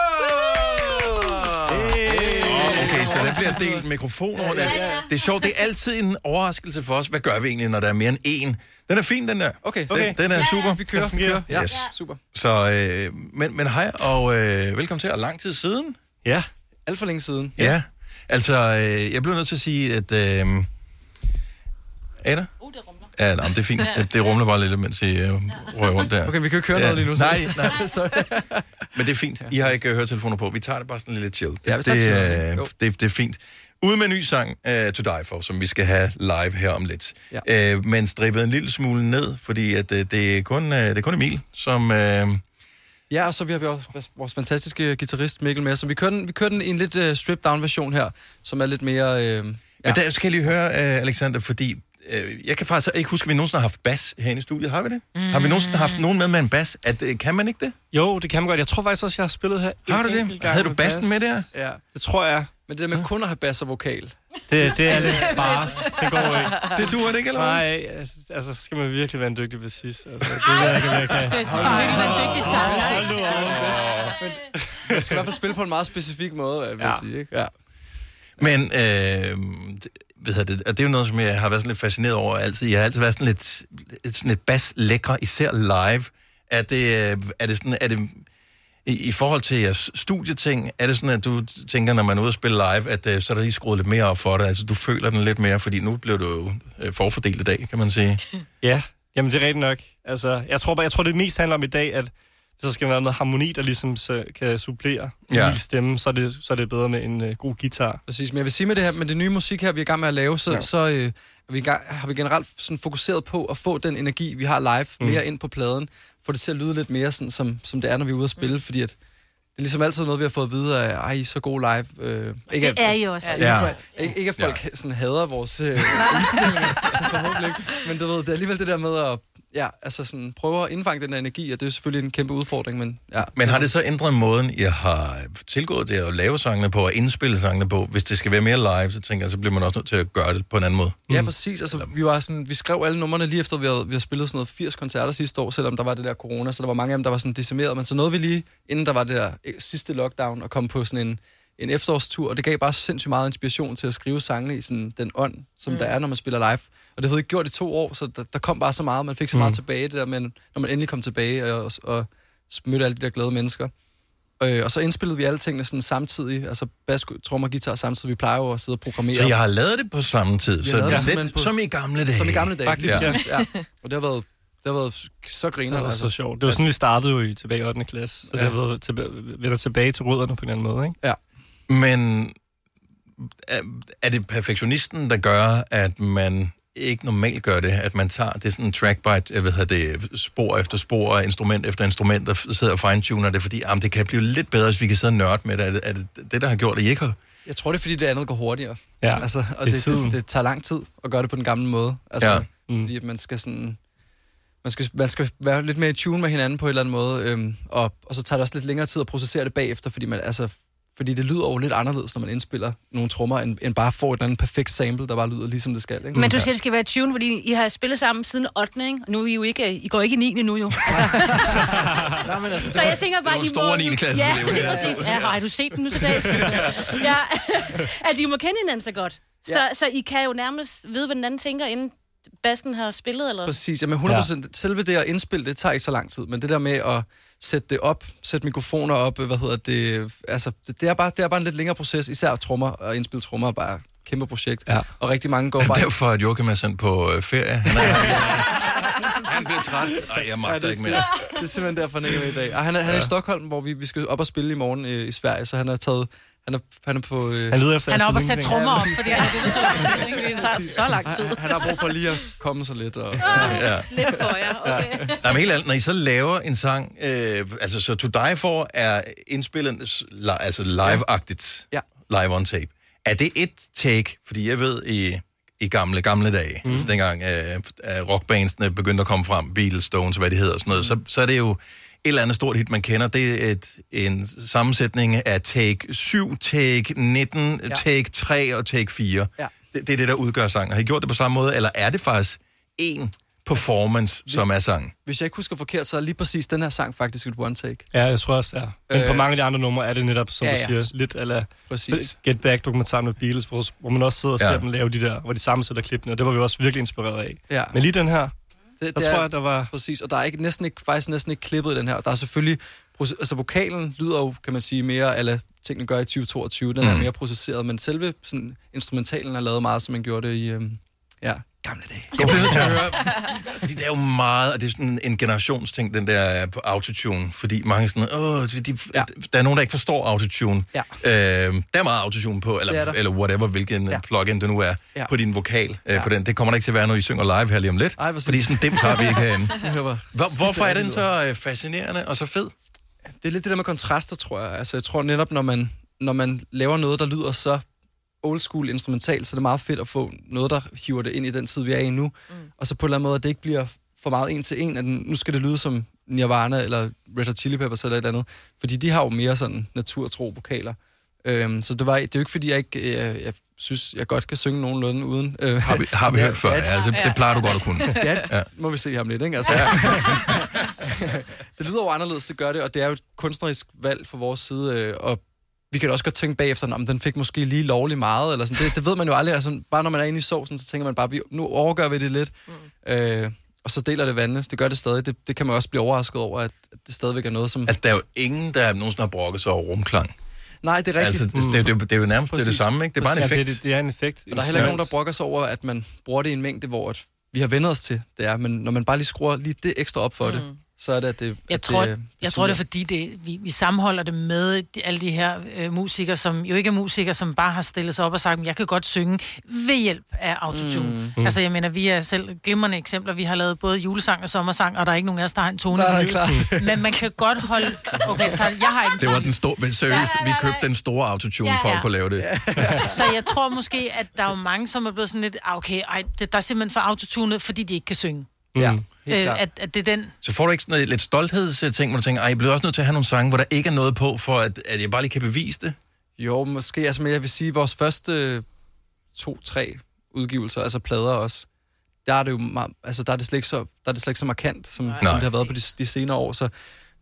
Hey. Okay, så der bliver delt mikrofoner rundt. Det er sjovt, det er altid en overraskelse for os. Hvad gør vi egentlig, når der er mere end én? Den er fin, den der. Okay. Den, den er super. Vi kører, vi kører. Ja, Yes. super. Så, øh, men, men hej, og øh, velkommen til. Og lang tid siden. Ja, alt for længe siden. Ja. Altså, øh, jeg bliver nødt til at sige, at... Øh, Ada? Ja, nej, det er fint. Det, det rumler bare lidt, mens I øh, rører rundt der. Okay, vi kan jo køre noget lige nu, så. Nej, nej. *laughs* Men det er fint. I har ikke øh, høretelefoner på. Vi tager det bare sådan lidt chill. Ja, det, det øh, det, det er fint. Ude med en ny sang, uh, To Die For, som vi skal have live her om lidt. Ja. Uh, men strippet en lille smule ned, fordi at, uh, det, er kun, uh, det er kun Emil, som... Uh, Ja, og så vi har vi også vores- fantastiske guitarist Mikkel med, så vi kører den, vi kører den i en lidt uh, stripped down version her, som er lidt mere... Uh, ja. Men der skal jeg lige høre, uh, Alexander, fordi uh, jeg kan faktisk ikke huske, at vi nogensinde har haft bas herinde i studiet. Har vi det? Mm. Har vi nogensinde haft nogen med med en bas? At, uh, kan man ikke det? Jo, det kan man godt. Jeg tror faktisk også, jeg har spillet her Har du det? Havde du med bassen bas. med der? Ja, det tror jeg. Men det der med kun at have bass og vokal. Det, det er lidt spars. Det går ikke. Det duer det ikke, eller hvad? Nej, altså, altså skal man virkelig være en dygtig bassist. Altså, det ved jeg ikke, om jeg kan. Det skal virkelig være en dygtig sanger, ikke? Man skal i hvert fald spille på en meget specifik måde, vil jeg Ja. sige. Ikke? Ja. Men øh, ved jeg, det, og det er jo noget, som jeg har været sådan lidt fascineret over altid. Jeg har altid været sådan lidt, sådan lidt bas lækre, især live. Er det, øh, er det sådan, er det, i, i forhold til jeres studieting, er det sådan, at du tænker, når man er ude og spille live, at øh, så er der lige skruet lidt mere op for dig? Altså, du føler den lidt mere, fordi nu bliver du jo øh, forfordelt i dag, kan man sige. *laughs* Ja, jamen det er rigtigt nok. Altså, jeg tror, bare, jeg tror, det mest handler om i dag, at hvis der skal være noget harmoni, der ligesom så kan supplere Ja. ja. stemme, så er, det, så er det bedre med en uh, god guitar. Præcis, men jeg vil sige med det her, med det nye musik her, vi er i gang med at lave, så, ja. Så øh, er vi gang, har vi generelt sådan fokuseret på at få den energi, vi har live, mm. Mere ind på pladen. Få det til at lyde lidt mere sådan, som, som det er, når vi er ude at spille, mm. fordi at det er ligesom altid noget, vi har fået at vide af, ej, I er så god live. Øh, ikke, Det er I også. Ikke, Ja. ikke, ikke at folk ja. sådan hader vores øh, *laughs* indspilninger, forhåbentlig ikke. Men du ved, det er alligevel det der med at ja, altså sådan, prøve at indfange den der energi, og det er selvfølgelig en kæmpe udfordring, men ja. Men har det så ændret måden, jeg har tilgået det at lave sangene på, og indspille sangene på? Hvis det skal være mere live, så tænker jeg, så bliver man også nødt til at gøre det på en anden måde. Ja, præcis. Altså, vi, var sådan, vi skrev alle numrene lige efter, vi havde, vi havde spillet sådan noget 80 koncerter sidste år, selvom der var det der corona, så der var mange af dem, der var sådan decimeret. Men så nåede vi lige, inden der var det der eh, sidste lockdown, at komme på sådan en, en efterårstur, og det gav bare sindssygt meget inspiration til at skrive sangene i sådan den ånd, som mm. der er, når man spiller live. Og det havde ikke gjort i to år, så der, der kom bare så meget, man fik så meget Mm. tilbage, det der med, når man endelig kom tilbage og, og mødte alle de der glade mennesker. Øh, og så indspillede vi alle tingene sådan samtidig, altså bas, trommer, guitar samtidig. Vi plejer jo at sidde og programmere. Så jeg har lavet det på samme tid, så det lidt simpelthen på- som i gamle dage. Som i gamle dage, Faktisk, lige ja. ja. Og det har været, det har været så griner. Det var så sjovt. Det var sådan, vi startede jo i tilbage i 8. klasse, så Ja. det har været tilbage, vender tilbage til rødderne på en anden måde, ikke? Ja. Men er, er det perfektionisten, der gør, at man ikke normalt gør det, at man tager det sådan en track by, hvad hedder det, spor efter spor, instrument efter instrument, og sidder og fine-tuner det, fordi jamen, det kan blive lidt bedre, hvis vi kan sidde og nørde med det. Er det, er det det, der har gjort, at I ikke har... Jeg tror, det er, fordi det andet går hurtigere. Ja, altså, og det det, det, det, tager lang tid at gøre det på den gamle måde. Altså, Ja. mm. Fordi man skal sådan... Man skal, man skal være lidt mere i tune med hinanden på en eller anden måde, øhm, og, og så tager det også lidt længere tid at processere det bagefter, fordi, man, altså, fordi det lyder jo lidt anderledes, når man indspiller nogle trommer, end, end bare får et eller andet perfekt sample, der bare lyder ligesom det skal. Ikke? Men du siger, det skal være tune, fordi I har spillet sammen siden 8. Ikke? Og nu er I jo ikke, I går ikke i 9. nu jo. *laughs* Altså. Nej, men altså, Så jeg tænker bare, det var I store må... 9. klasse, Ja, det er præcis. Ja, har du set dem nu til dags? *laughs* ja, *laughs* at I må kende hinanden så godt. Så, Ja. så I kan jo nærmest vide, hvad den anden tænker, inden bassen har spillet, eller? Præcis, jamen 100%. Ja. Selve det at indspille, det tager ikke så lang tid, men det der med at sætte det op, sætte mikrofoner op, hvad hedder det, altså, det, er, bare, det er bare en lidt længere proces, især trommer og indspille trommer er bare kæmpe projekt. Ja. Og rigtig mange går bare... derfor, at Joachim er sendt på øh, ferie. Han, er, *laughs* han bliver træt. Ej, jeg magter det, ikke mere. Det, det er simpelthen derfor, han ikke er med i dag. Og han er, han er Ja. i Stockholm, hvor vi, vi skal op og spille i morgen øh, i Sverige, så han har taget... Han er, han er på... Øh, Han lyder efter Han er oppe og sætte trommer op, præcis. fordi han er det, Det tager så lang tid. han, han har brug for lige at komme sig lidt. Og, Ja. Slip for jer, okay. Nej, men helt ærligt, når I så laver en sang, øh, altså så To Die For er indspillet altså live-agtigt, Ja. live on tape. Er det et take? Fordi jeg ved, i, i gamle, gamle dage, mm. altså dengang øh, rockbandsene begyndte at komme frem, Beatles, Stones, hvad det hedder og sådan noget, så, så er det jo eller andet stort hit, man kender. Det er et, en sammensætning af take 7, take 19, ja. take 3 og take 4. Ja. Det, det er det, der udgør sangen. Har I gjort det på samme måde, eller er det faktisk en performance, som er sangen? hvis jeg ikke husker forkert, så er lige præcis den her sang faktisk et one take. Ja, jeg tror også, ja. Men øh, på mange af de andre numre er det netop, som ja, ja, du siger, lidt eller Præcis. Get Back dokumentaren med Beatles, hvor, hvor man også sidder og Ja. ser dem lave de der, hvor de sammensætter klippene, og det var vi også virkelig inspireret af. Ja. Men lige den her, Det, der tror jeg, der var... Præcis, og der er ikke, næsten ikke, faktisk næsten ikke klippet i den her. Der er selvfølgelig... Altså, vokalen lyder jo, kan man sige, mere eller tingene gør i 2022. Den er Mm. mere processeret, men selve sådan, instrumentalen er lavet meget, som man gjorde det i... Øhm, ja, gamle dage. Jeg bliver nødt til at høre, fordi det er jo meget, og det er sådan en generationsting, den der på autotune, fordi mange sådan, åh, de, de, ja. der er nogen, der ikke forstår autotune. Ja. Øh, der er meget autotune på, er eller, eller whatever, hvilken Ja. ja. plugin det nu er, Ja. på din vokal. Ja. Ja. Øh, på den. Det kommer der ikke til at være, når I synger live her lige om lidt, Ej, fordi sådan dem tager vi ikke herinde. *laughs* Hvor, hvorfor er den så øh, fascinerende og så fed? Det er lidt det der med kontraster, tror jeg. Altså, jeg tror netop, når man, når man laver noget, der lyder så old school instrumentalt, så er det meget fedt at få noget, der hiver det ind i den tid, vi er i nu. Mm. Og så på en eller anden måde, at det ikke bliver for meget en til en, at nu skal det lyde som Nirvana eller Red Hot Chili Peppers eller et eller andet. Fordi de har jo mere sådan naturtro vokaler. Øhm, så det, var, det er jo ikke, fordi jeg ikke øh, jeg synes, jeg godt kan synge nogenlunde uden... Øh, Har vi, har vi hørt før? Ja, altså, det plejer du godt at kunne. Ja, Ja. må vi se ham lidt, ikke? Altså, *laughs* det lyder jo anderledes, det gør det, og det er jo et kunstnerisk valg fra vores side, øh, og vi kan da også godt tænke bagefter, om den fik måske lige lovlig meget, eller sådan. Det, det ved man jo aldrig. Altså, bare når man er inde i sovsen, så tænker man bare, vi, nu overgør vi det lidt, mm. øh, og så deler det vandene. Det gør det stadig. Det, det kan man også blive overrasket over, at at det stadigvæk er noget, som... Altså, der er jo ingen, der nogensinde har brokket sig over rumklang. Nej, det er rigtigt. Altså, det, det, det, det er jo nærmest det, er det Præcis. samme, ikke? Det er bare en Præcis. effekt. Det, det er en effekt. Og der er heller ikke nogen, der brokker sig over, at man bruger det i en mængde, hvor at vi har vendt os til det er. Men når man bare lige skruer lige det ekstra op for mm. det, så er det, at det Jeg at tror, det, jeg tror, det er fordi, det, vi, vi sammenholder det med de, alle de her øh, musikere, som jo ikke er musikere, som bare har stillet sig op og sagt, at jeg kan godt synge ved hjælp af autotune. Mm. Mm. Altså, jeg mener, vi er selv glimrende eksempler. Vi har lavet både julesang og sommersang, og der er ikke nogen af os, der har en tone. Nej, klar. *laughs* Men man kan godt holde... Okay, så jeg har ikke Det var den store, men seriøst, vi købte den store autotune Ja, for at ja. kunne lave det. *laughs* Så jeg tror måske, at der er jo mange, som er blevet sådan lidt, ah, okay, ej, det, der er simpelthen for autotunet, fordi de ikke kan synge. Ja, Øh, at, at det er den... Så får du ikke sådan noget, lidt stolthedsting, hvor du tænker, ej, jeg bliver også nødt til at have nogle sange, hvor der ikke er noget på, for at, at jeg bare lige kan bevise det? Jo, måske. Altså, men jeg vil sige, at vores første to-tre udgivelser, altså plader også, der er det jo meget, altså, der er det slet ikke så, der er det slet ikke så markant, som, som Nej. det har været på de, de senere år. Så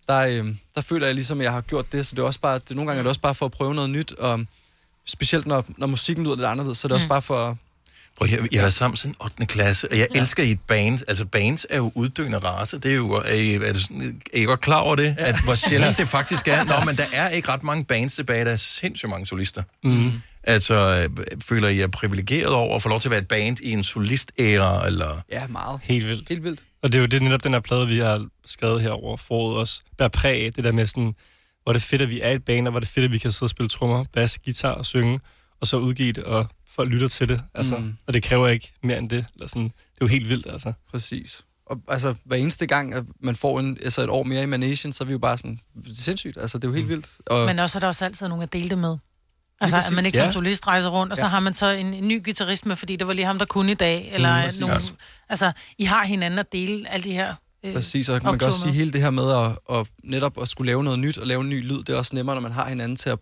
der, øh, der føler jeg ligesom, at jeg har gjort det, så det er også bare, det, nogle gange er det også bare for at prøve noget nyt, og specielt når, når musikken lyder lidt anderledes, så er det også Mm. bare for... Prøv, jeg, jeg har været sammen siden 8. klasse, og jeg ja. elsker i et band. Altså, bands er jo uddøende race. Det er jo, er I, er, det sådan, er I godt klar over det? Ja. At hvor *laughs* sjældent det faktisk er. Nå, men der er ikke ret mange bands tilbage. Der er sindssygt mange solister. Mm. Altså, øh, føler I er privilegeret over at få lov til at være et band i en solist-æra, eller... Ja, meget. Helt vildt. Helt vildt. Og det er jo det, netop den her plade, vi har skrevet her over foråret også, bærer præg af det der med sådan, hvor det er fedt, at vi er et band, og hvor det er fedt, at vi kan sidde og spille trommer, bas, guitar og synge, og så udgive det, og folk lytter til det. Altså, Mm. mm. Og det kræver ikke mere end det. Eller sådan, det er jo helt vildt, altså. Præcis. Og altså, hver eneste gang, at man får en, altså et år mere i Manation, så er vi jo bare sådan, det er sindssygt. Altså, det er jo helt vildt. Og, Men også er der også altid nogen at dele det med. Altså, at man ikke Ja. som solist rejser rundt, og så Ja. har man så en, en ny guitarist med, fordi det var lige ham, der kunne i dag. Eller Mm, mm, nogen, Ja. altså, I har hinanden at dele alle de her øh, Præcis, og man kan også sige hele det her med at, at netop at skulle lave noget nyt og lave en ny lyd, det er også nemmere, når man har hinanden til at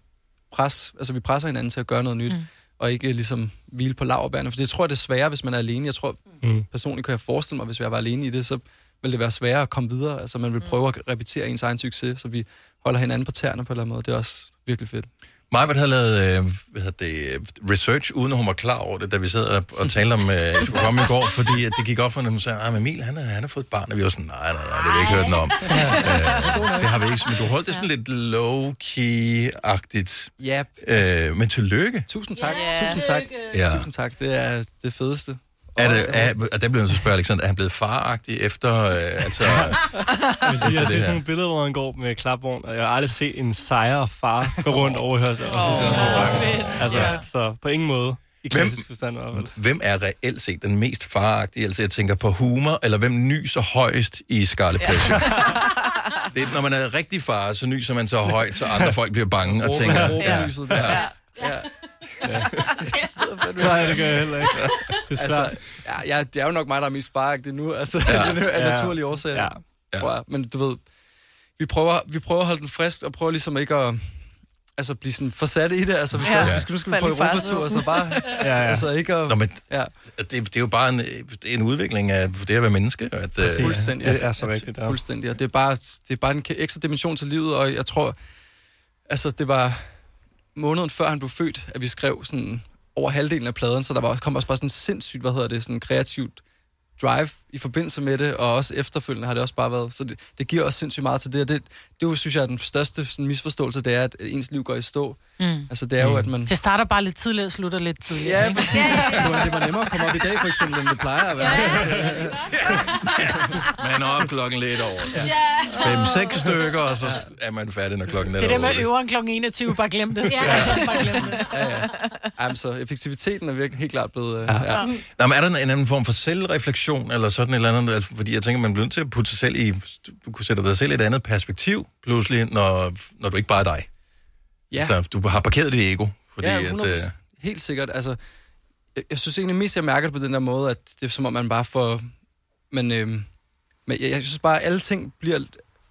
presse, altså vi presser hinanden til at gøre noget nyt, mm. Og ikke ligesom hvile på laverbærene, for det tror jeg, det er sværere, hvis man er alene. Jeg tror, mm. personligt kan jeg forestille mig, hvis jeg var alene i det, så vil det være sværere at komme videre. Altså man vil prøve at repetere ens egen succes, så vi holder hinanden på tæerne på en eller anden måde. Det er også virkelig fedt. Majbert havde lavet øh, hvad hedder det, øh, research, uden at hun var klar over det, da vi sad og, og talte om, øh, skulle komme i går, fordi at det gik op for hende, hun sagde, at Emil, han, er, han har fået et barn, og vi var sådan, nej, nej, nej, det har vi ikke hørt noget om. øh, det har vi ikke, men du holdt det sådan lidt low-key-agtigt. Yep. Øh, men tillykke. Tusind tak. Ja. Tusind tak. Ja. Tusind tak. Det er det fedeste. Er det, er, og der bliver jeg så spørge Alexander, er han blevet faragtig efter, øh, altså... *laughs* Jeg vil sige, jeg set her? sådan nogle billeder, hvor han går med klapvogn, og jeg har aldrig set en sejre far gå rundt over hørs. Åh, fedt. Altså, Ja. så på ingen måde. I Hvem- klassisk forstand i hvert fald. Hvem er reelt set den mest faragtige? Altså, jeg tænker på humor, eller hvem nyser højst i Scarlet Pleasure? *laughs* Det er, når man er rigtig far, så nyser man så højt, så andre folk bliver bange og tænker... råber lyset der. ja. Nej, det gør jeg heller ikke. Det er svært. Altså, ja, ja, det er jo nok mig, der er mest faragtig nu, altså, Ja. *laughs* ja. af Ja. naturlige årsager, Ja. ja. tror jeg. Men du ved, vi prøver, vi prøver at holde den frisk, og prøver ligesom ikke at altså, blive sådan for satte i det. Altså, vi skal, Ja. ja. vi skal, nu skal vi Falde på Europatur og sådan. Bare, *laughs* Ja, ja. altså ikke at... Nå, men Ja. det, det er jo bare en, det er en udvikling af det at være menneske. At, øh, Fuldstændig. Det er så rigtigt, ja. Fuldstændig. Og det er bare, det er bare en ekstra dimension til livet, og jeg tror, altså det var måneden før han blev født, at vi skrev sådan over halvdelen af pladen, så der var, kom også bare sådan sindssygt, hvad hedder det, sådan kreativt drive i forbindelse med det, og også efterfølgende har det også bare været. Så det, det giver også sindssygt meget til det, og det, det er jo, synes jeg, er den største sådan, misforståelse, det er, at ens liv går i stå. Mm. Altså det er jo, at man... Det starter bare lidt tidligere og slutter lidt tidligere. Ja, ikke? præcis. Det var, det var nemmere at komme op i dag, for eksempel, end det plejer at være. *laughs* Man er op klokken lidt over. Fem, seks stykker, og så er man færdig, når klokken er Det er det med øveren kl. 21, bare glem det. Ja, altså, bare glem det. Ja, ja. Jamen, så effektiviteten er virkelig helt klart blevet... Ja. Ja. Nå, men er der en anden form for selvreflektion, eller sådan et eller andet? Altså, fordi jeg tænker, man bliver nødt til at putte sig selv i... Du kunne sætte dig selv i et andet perspektiv, pludselig, når, når du ikke bare er dig. Ja. Altså, du har parkeret dit ego, fordi ja, at... 100%. Øh, Helt sikkert. Altså, jeg, jeg synes egentlig mest, jeg mærker det på den der måde, at det er som om, man bare får... Men, øhm, men jeg, jeg synes bare, at alle ting bliver,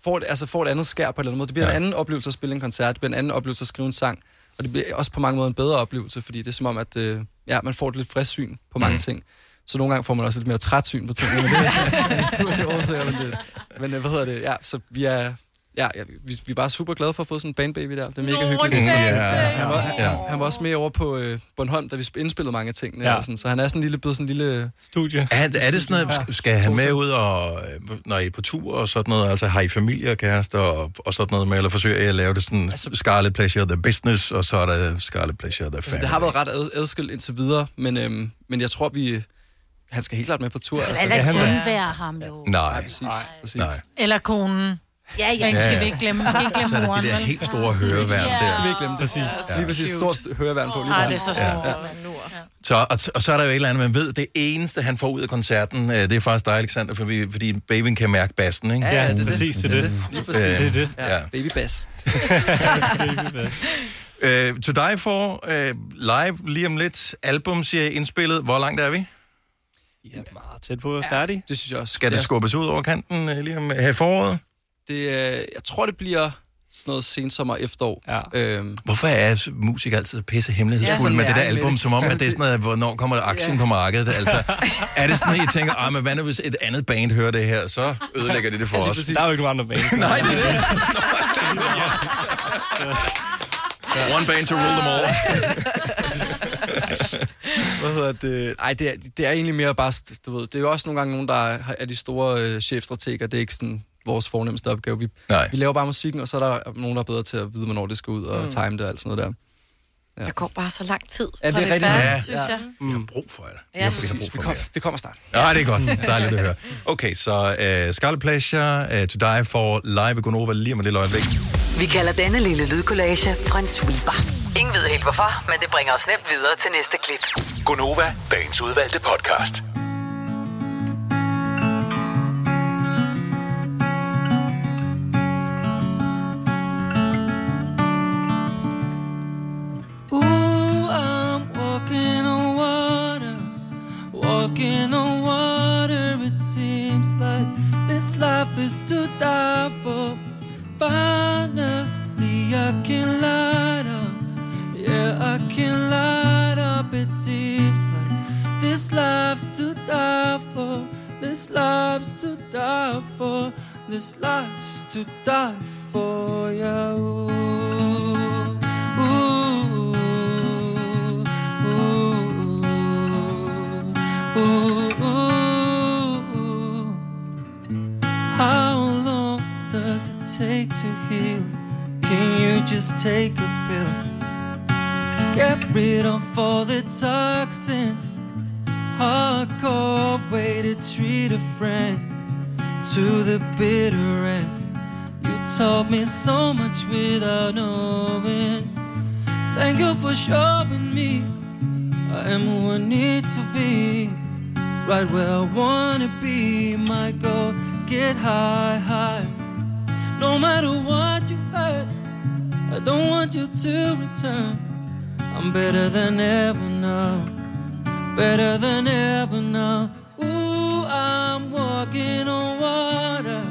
får, et, altså får et andet skær på en eller anden måde. Det bliver ja. en anden oplevelse at spille en koncert, det bliver en anden oplevelse at skrive en sang. Og det bliver også på mange måder en bedre oplevelse, fordi det er som om, at øh, ja, man får et lidt frisk syn på mange Mm. ting. Så nogle gange får man også lidt mere træt syn på tingene, men det *laughs* er naturlige årsager. Men, det, men øh, hvad hedder det? Ja, så vi er... Ja, ja vi, vi er bare super glade for at få sådan en bandbaby der. Det er mega Nå, hyggeligt. ja, baby. han, var, han, Ja. han var også med over på øh, Bornholm, da vi sp- indspillede mange af tingene. Ja. Ja. Sådan, så han er sådan en lille, blevet sådan en lille... Studie. Er, er det sådan noget, skal have med ud, og, øh, når I er på tur og sådan noget? Altså har I familie og kærester og, og sådan noget med, eller forsøger I at lave det sådan Scarlet Pleasure, the business, og så er der Scarlet Pleasure, the Altså, family? det har været ret ad, adskilt indtil videre, men, øhm, men jeg tror, vi... Han skal helt klart med på tur. Altså. Eller ikke undvære ham jo. Nej. præcis. præcis. Nej. Eller konen. Ja, ja. Den Ja, skal ja. vi ikke glemme. Vi skal ikke glemme Så er der moren, de der vel? helt store høreværn Det der. skal vi ikke glemme. Præcis. Ja. Lige præcis stort høreværn på. Lige Ej, præcis. det er så Ja. Så, og, og så er der jo et eller andet, man ved, det eneste, han får ud af koncerten, øh, det er faktisk dig, Alexander, for vi, fordi babyen kan mærke bassen, ikke? Ja, det er præcis, det er det. Lige præcis. Øh, Det er det. Ja. Ja. Baby bass. *laughs* Øh, to Die For, øh, live lige om lidt, album siger indspillet. Hvor langt er vi? Ja, meget tæt på at være færdig. Det synes jeg også. Skal det er- skubbes ud over kanten øh, lige om her i foråret? Det, øh, jeg tror, det bliver sådan noget sensommer efterår. Ja. Øhm, Hvorfor er musik altid pisse hemmelighedsfuld Ja, med det der er album, det. som om, at det er sådan noget, hvornår kommer aktien Ja. på markedet? *laughs* Altså, er det sådan, at I tænker, ah, men hvad nu, hvis et andet band hører det her, så ødelægger det det for Ja, os? Der er jo ikke nogen andre bands. *laughs* Nej, det er det. *laughs* One band to rule them all. hvad hedder det? Ej, det er, det er egentlig mere bare, du ved, det er jo også nogle gange nogen, der er, er de store øh, chefstrateger. Det er ikke sådan vores fornemmeste opgave. Vi, Nej. vi laver bare musikken, og så er der nogen, der er bedre til at vide, hvornår det skal ud, og Mm. mm. time det og alt sådan noget der. Ja. Der går bare så lang tid, Ja, det er rigtig færdigt, ja. synes jeg. Vi har brug for det. Ja, Vi har præcis. brug for kom, mere. det kommer snart. Ja, det er godt. Dejligt at høre. Okay, så uh, Scarlet Pleasure, uh, To Die For, live i Gonova lige om et lille øjeblik. Vi kalder denne lille lydkollage en sweeper. Ingen ved helt hvorfor, men det bringer os nemt videre til næste klip. Gonova, dagens udvalgte podcast. Is to die for. Finally, I can light up. Yeah, I can light up. It seems like this life's to die for. This life's to die for. This life's to die for. Take a pill? Get rid of all the toxins. Hardcore way to treat a friend to the bitter end. You taught me so much without knowing. Thank you for showing me I am who I need to be. Right where I wanna be. My goal, get high, high. No matter what don't want you to return. I'm better than ever now. Better than ever now. Ooh, I'm walking on water.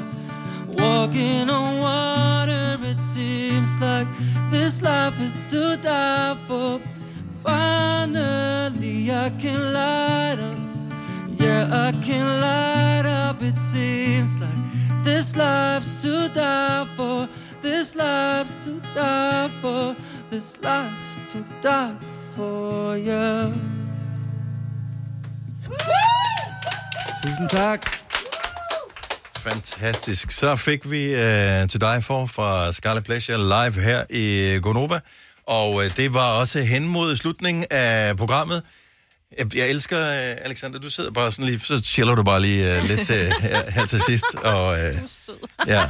Walking on water, it seems like this life is to die for. Finally, I can light up. Yeah, I can light up. It seems like this life's to die for. This life's to die for. This life's to die for, yeah. Tusind tak. Fantastisk. Så fik vi uh, To Die For fra Scarlet Pleasure live her i Gonova. Og uh, det var også hen mod slutningen af programmet. Jeg, jeg elsker, uh, Alexander, du sidder bare sådan lige, så chiller du bare lige uh, lidt til, *laughs* her, her til sidst. Og, uh, ja.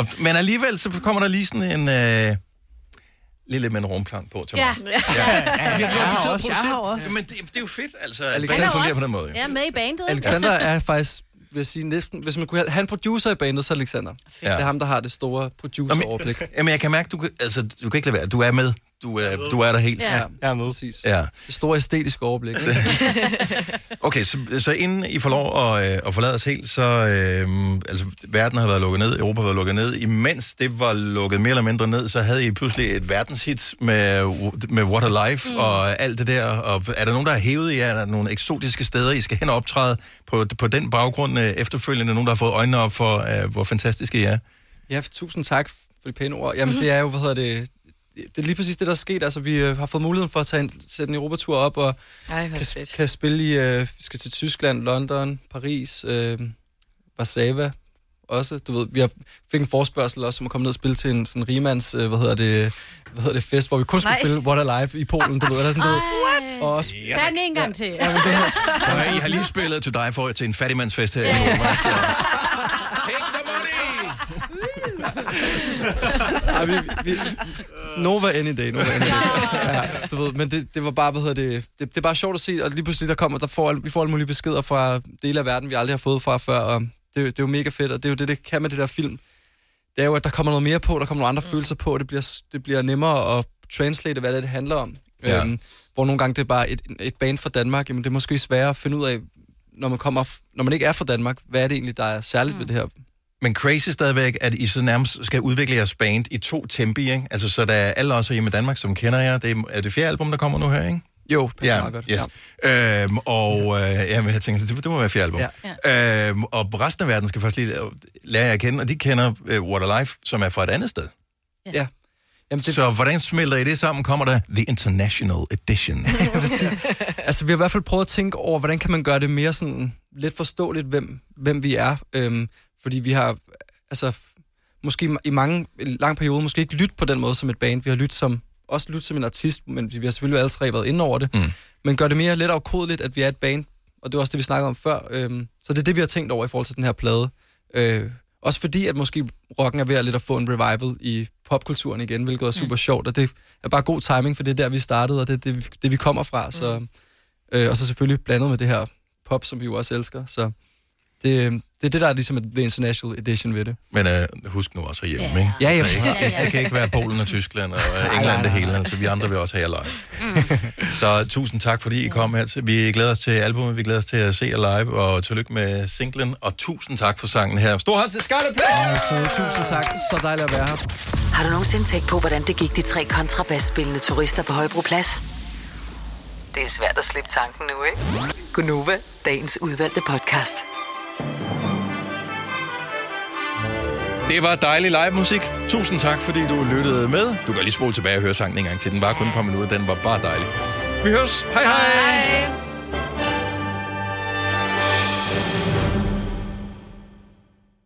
Og, men alligevel, så kommer der lige sådan en... Uh, Lille med en rumplank på til mig. Ja. Ja, jeg du har sidder og også, jeg har også. Jamen, det, det er jo fedt, altså. Alexander fungerer på den måde. Ja, med i bandet. Alexander *laughs* er faktisk, vil jeg sige, næsten, hvis man kunne have, en producer i bandet, så er Alexander. Ja. Det er ham, der har det store produceroverblik. Jamen, jeg kan mærke, du kan, altså, du kan ikke lade være. Du er med du er, du er der helt. Ja, med. Præcis. Ja. Det store æstetiske overblik. Ikke? *laughs* Okay, så, så inden I får lov at, øh, at forlade os helt, så øh, altså, verden har været lukket ned, Europa har været lukket ned. Imens det var lukket mere eller mindre ned, så havde I pludselig et verdenshit med, med What a Life mm. og alt det der. Og er der nogen, der har hævet jer? Er der nogle eksotiske steder, I skal hen og optræde på, på den baggrund øh, efterfølgende? Nogen, der har fået øjnene op for, øh, hvor fantastiske I er? Ja, tusind tak for de pæne ord. Jamen, mm-hmm. det er jo, hvad hedder det, det er lige præcis det, der er sket. Altså, vi øh, har fået muligheden for at tage en, sætte en Europatur op, og Ej, kan, fedt. kan spille i, øh, vi skal til Tyskland, London, Paris, øh, Warszawa også. Du ved, vi har, fik en forspørgsel også, om at komme ned og spille til en sådan rimands, øh, hvad hedder det, hvad hedder det, fest, hvor vi kun skulle Nej. spille What Alive i Polen, du ved, eller sådan noget. Og også, Ja, Tag den en gang til. Ja, det her, Og I har lige spillet til dig for til en fattigmandsfest her i Nova. *laughs* Ej, vi, vi, Nova any day, Nova any day. Ja, du ved, men det, det var bare, hvad hedder det, det, det er bare sjovt at se, og lige pludselig der kommer, der får, vi får alle mulige beskeder fra dele af verden, vi aldrig har fået fra før, og det, er jo- det er jo mega fedt, og det er jo det, det kan med det der film. Det er jo, at der kommer noget mere på, der kommer nogle andre mm. følelser på, og det bliver, det bliver nemmere at translate, hvad det, er, det handler om. Ja. Øhm, hvor nogle gange det er bare et, et band fra Danmark, jamen det er måske sværere at finde ud af, når man, kommer, når man ikke er fra Danmark, hvad er det egentlig, der er særligt mm. ved det her? Men crazy stadigvæk, at I så nærmest skal udvikle jeres band i to tempi, ikke? Altså, så der er alle os hjemme i Danmark, som kender jer. Det er, er det fjerde album, der kommer nu her, ikke? Jo, passer ja, meget godt. Yes. Ja. Øhm, og øh, jamen, jeg tænker, det, det må være fjerde album. Ja. Øhm, og resten af verden skal først lige lære jer at kende, og de kender øh, What a Life, som er fra et andet sted. Ja. Jamen, det... Så hvordan smelter I det sammen? Kommer der The International Edition? *laughs* Altså, vi har i hvert fald prøvet at tænke over, hvordan kan man gøre det mere sådan lidt forståeligt, hvem, hvem vi er. Øhm, fordi vi har, altså, måske i mange, en lang periode, måske ikke lyttet på den måde som et band. Vi har lyttet som, også lyttet som en artist, men vi har selvfølgelig alle tre været inde over det. Mm. Men gør det mere let afkodeligt, at vi er et band. Og det var også det, vi snakkede om før. Øhm, så det er det, vi har tænkt over i forhold til den her plade. Øh, også fordi, at måske rocken er ved at lidt at få en revival i popkulturen igen, hvilket er super sjovt, og det er bare god timing, for det er der, vi startede, og det er det, vi- det vi kommer fra. Så, øh, og så selvfølgelig blandet med det her pop, som vi jo også elsker. Så det, det er det, der er ligesom The International Edition ved det. Men øh, husk nu også herhjemme, Ja. ikke? Ja, ja. Så Ja, ja. Det kan ikke være Polen og Tyskland og England det hele, altså vi andre vil også have jer live. Så tusind tak, fordi I kom her. Vi glæder os til albumet, vi glæder os til at se jer live, og tillykke med singlen, og tusind tak for sangen her. Stor hånd til Scarlet Pleasure! Så tusind tak. Så dejligt at være her. Har du nogensinde tænkt på, hvordan det gik de tre kontrabasspillende turister på Højbroplads? Det er svært at slippe tanken nu, ikke? Gunova, dagens udvalgte podcast. Det var dejlig live musik. Tusind tak, fordi du lyttede med. Du kan lige spole tilbage og høre sangen en gang til. Den var kun et par minutter. Den var bare dejlig. Vi høres. Hej hej. hej.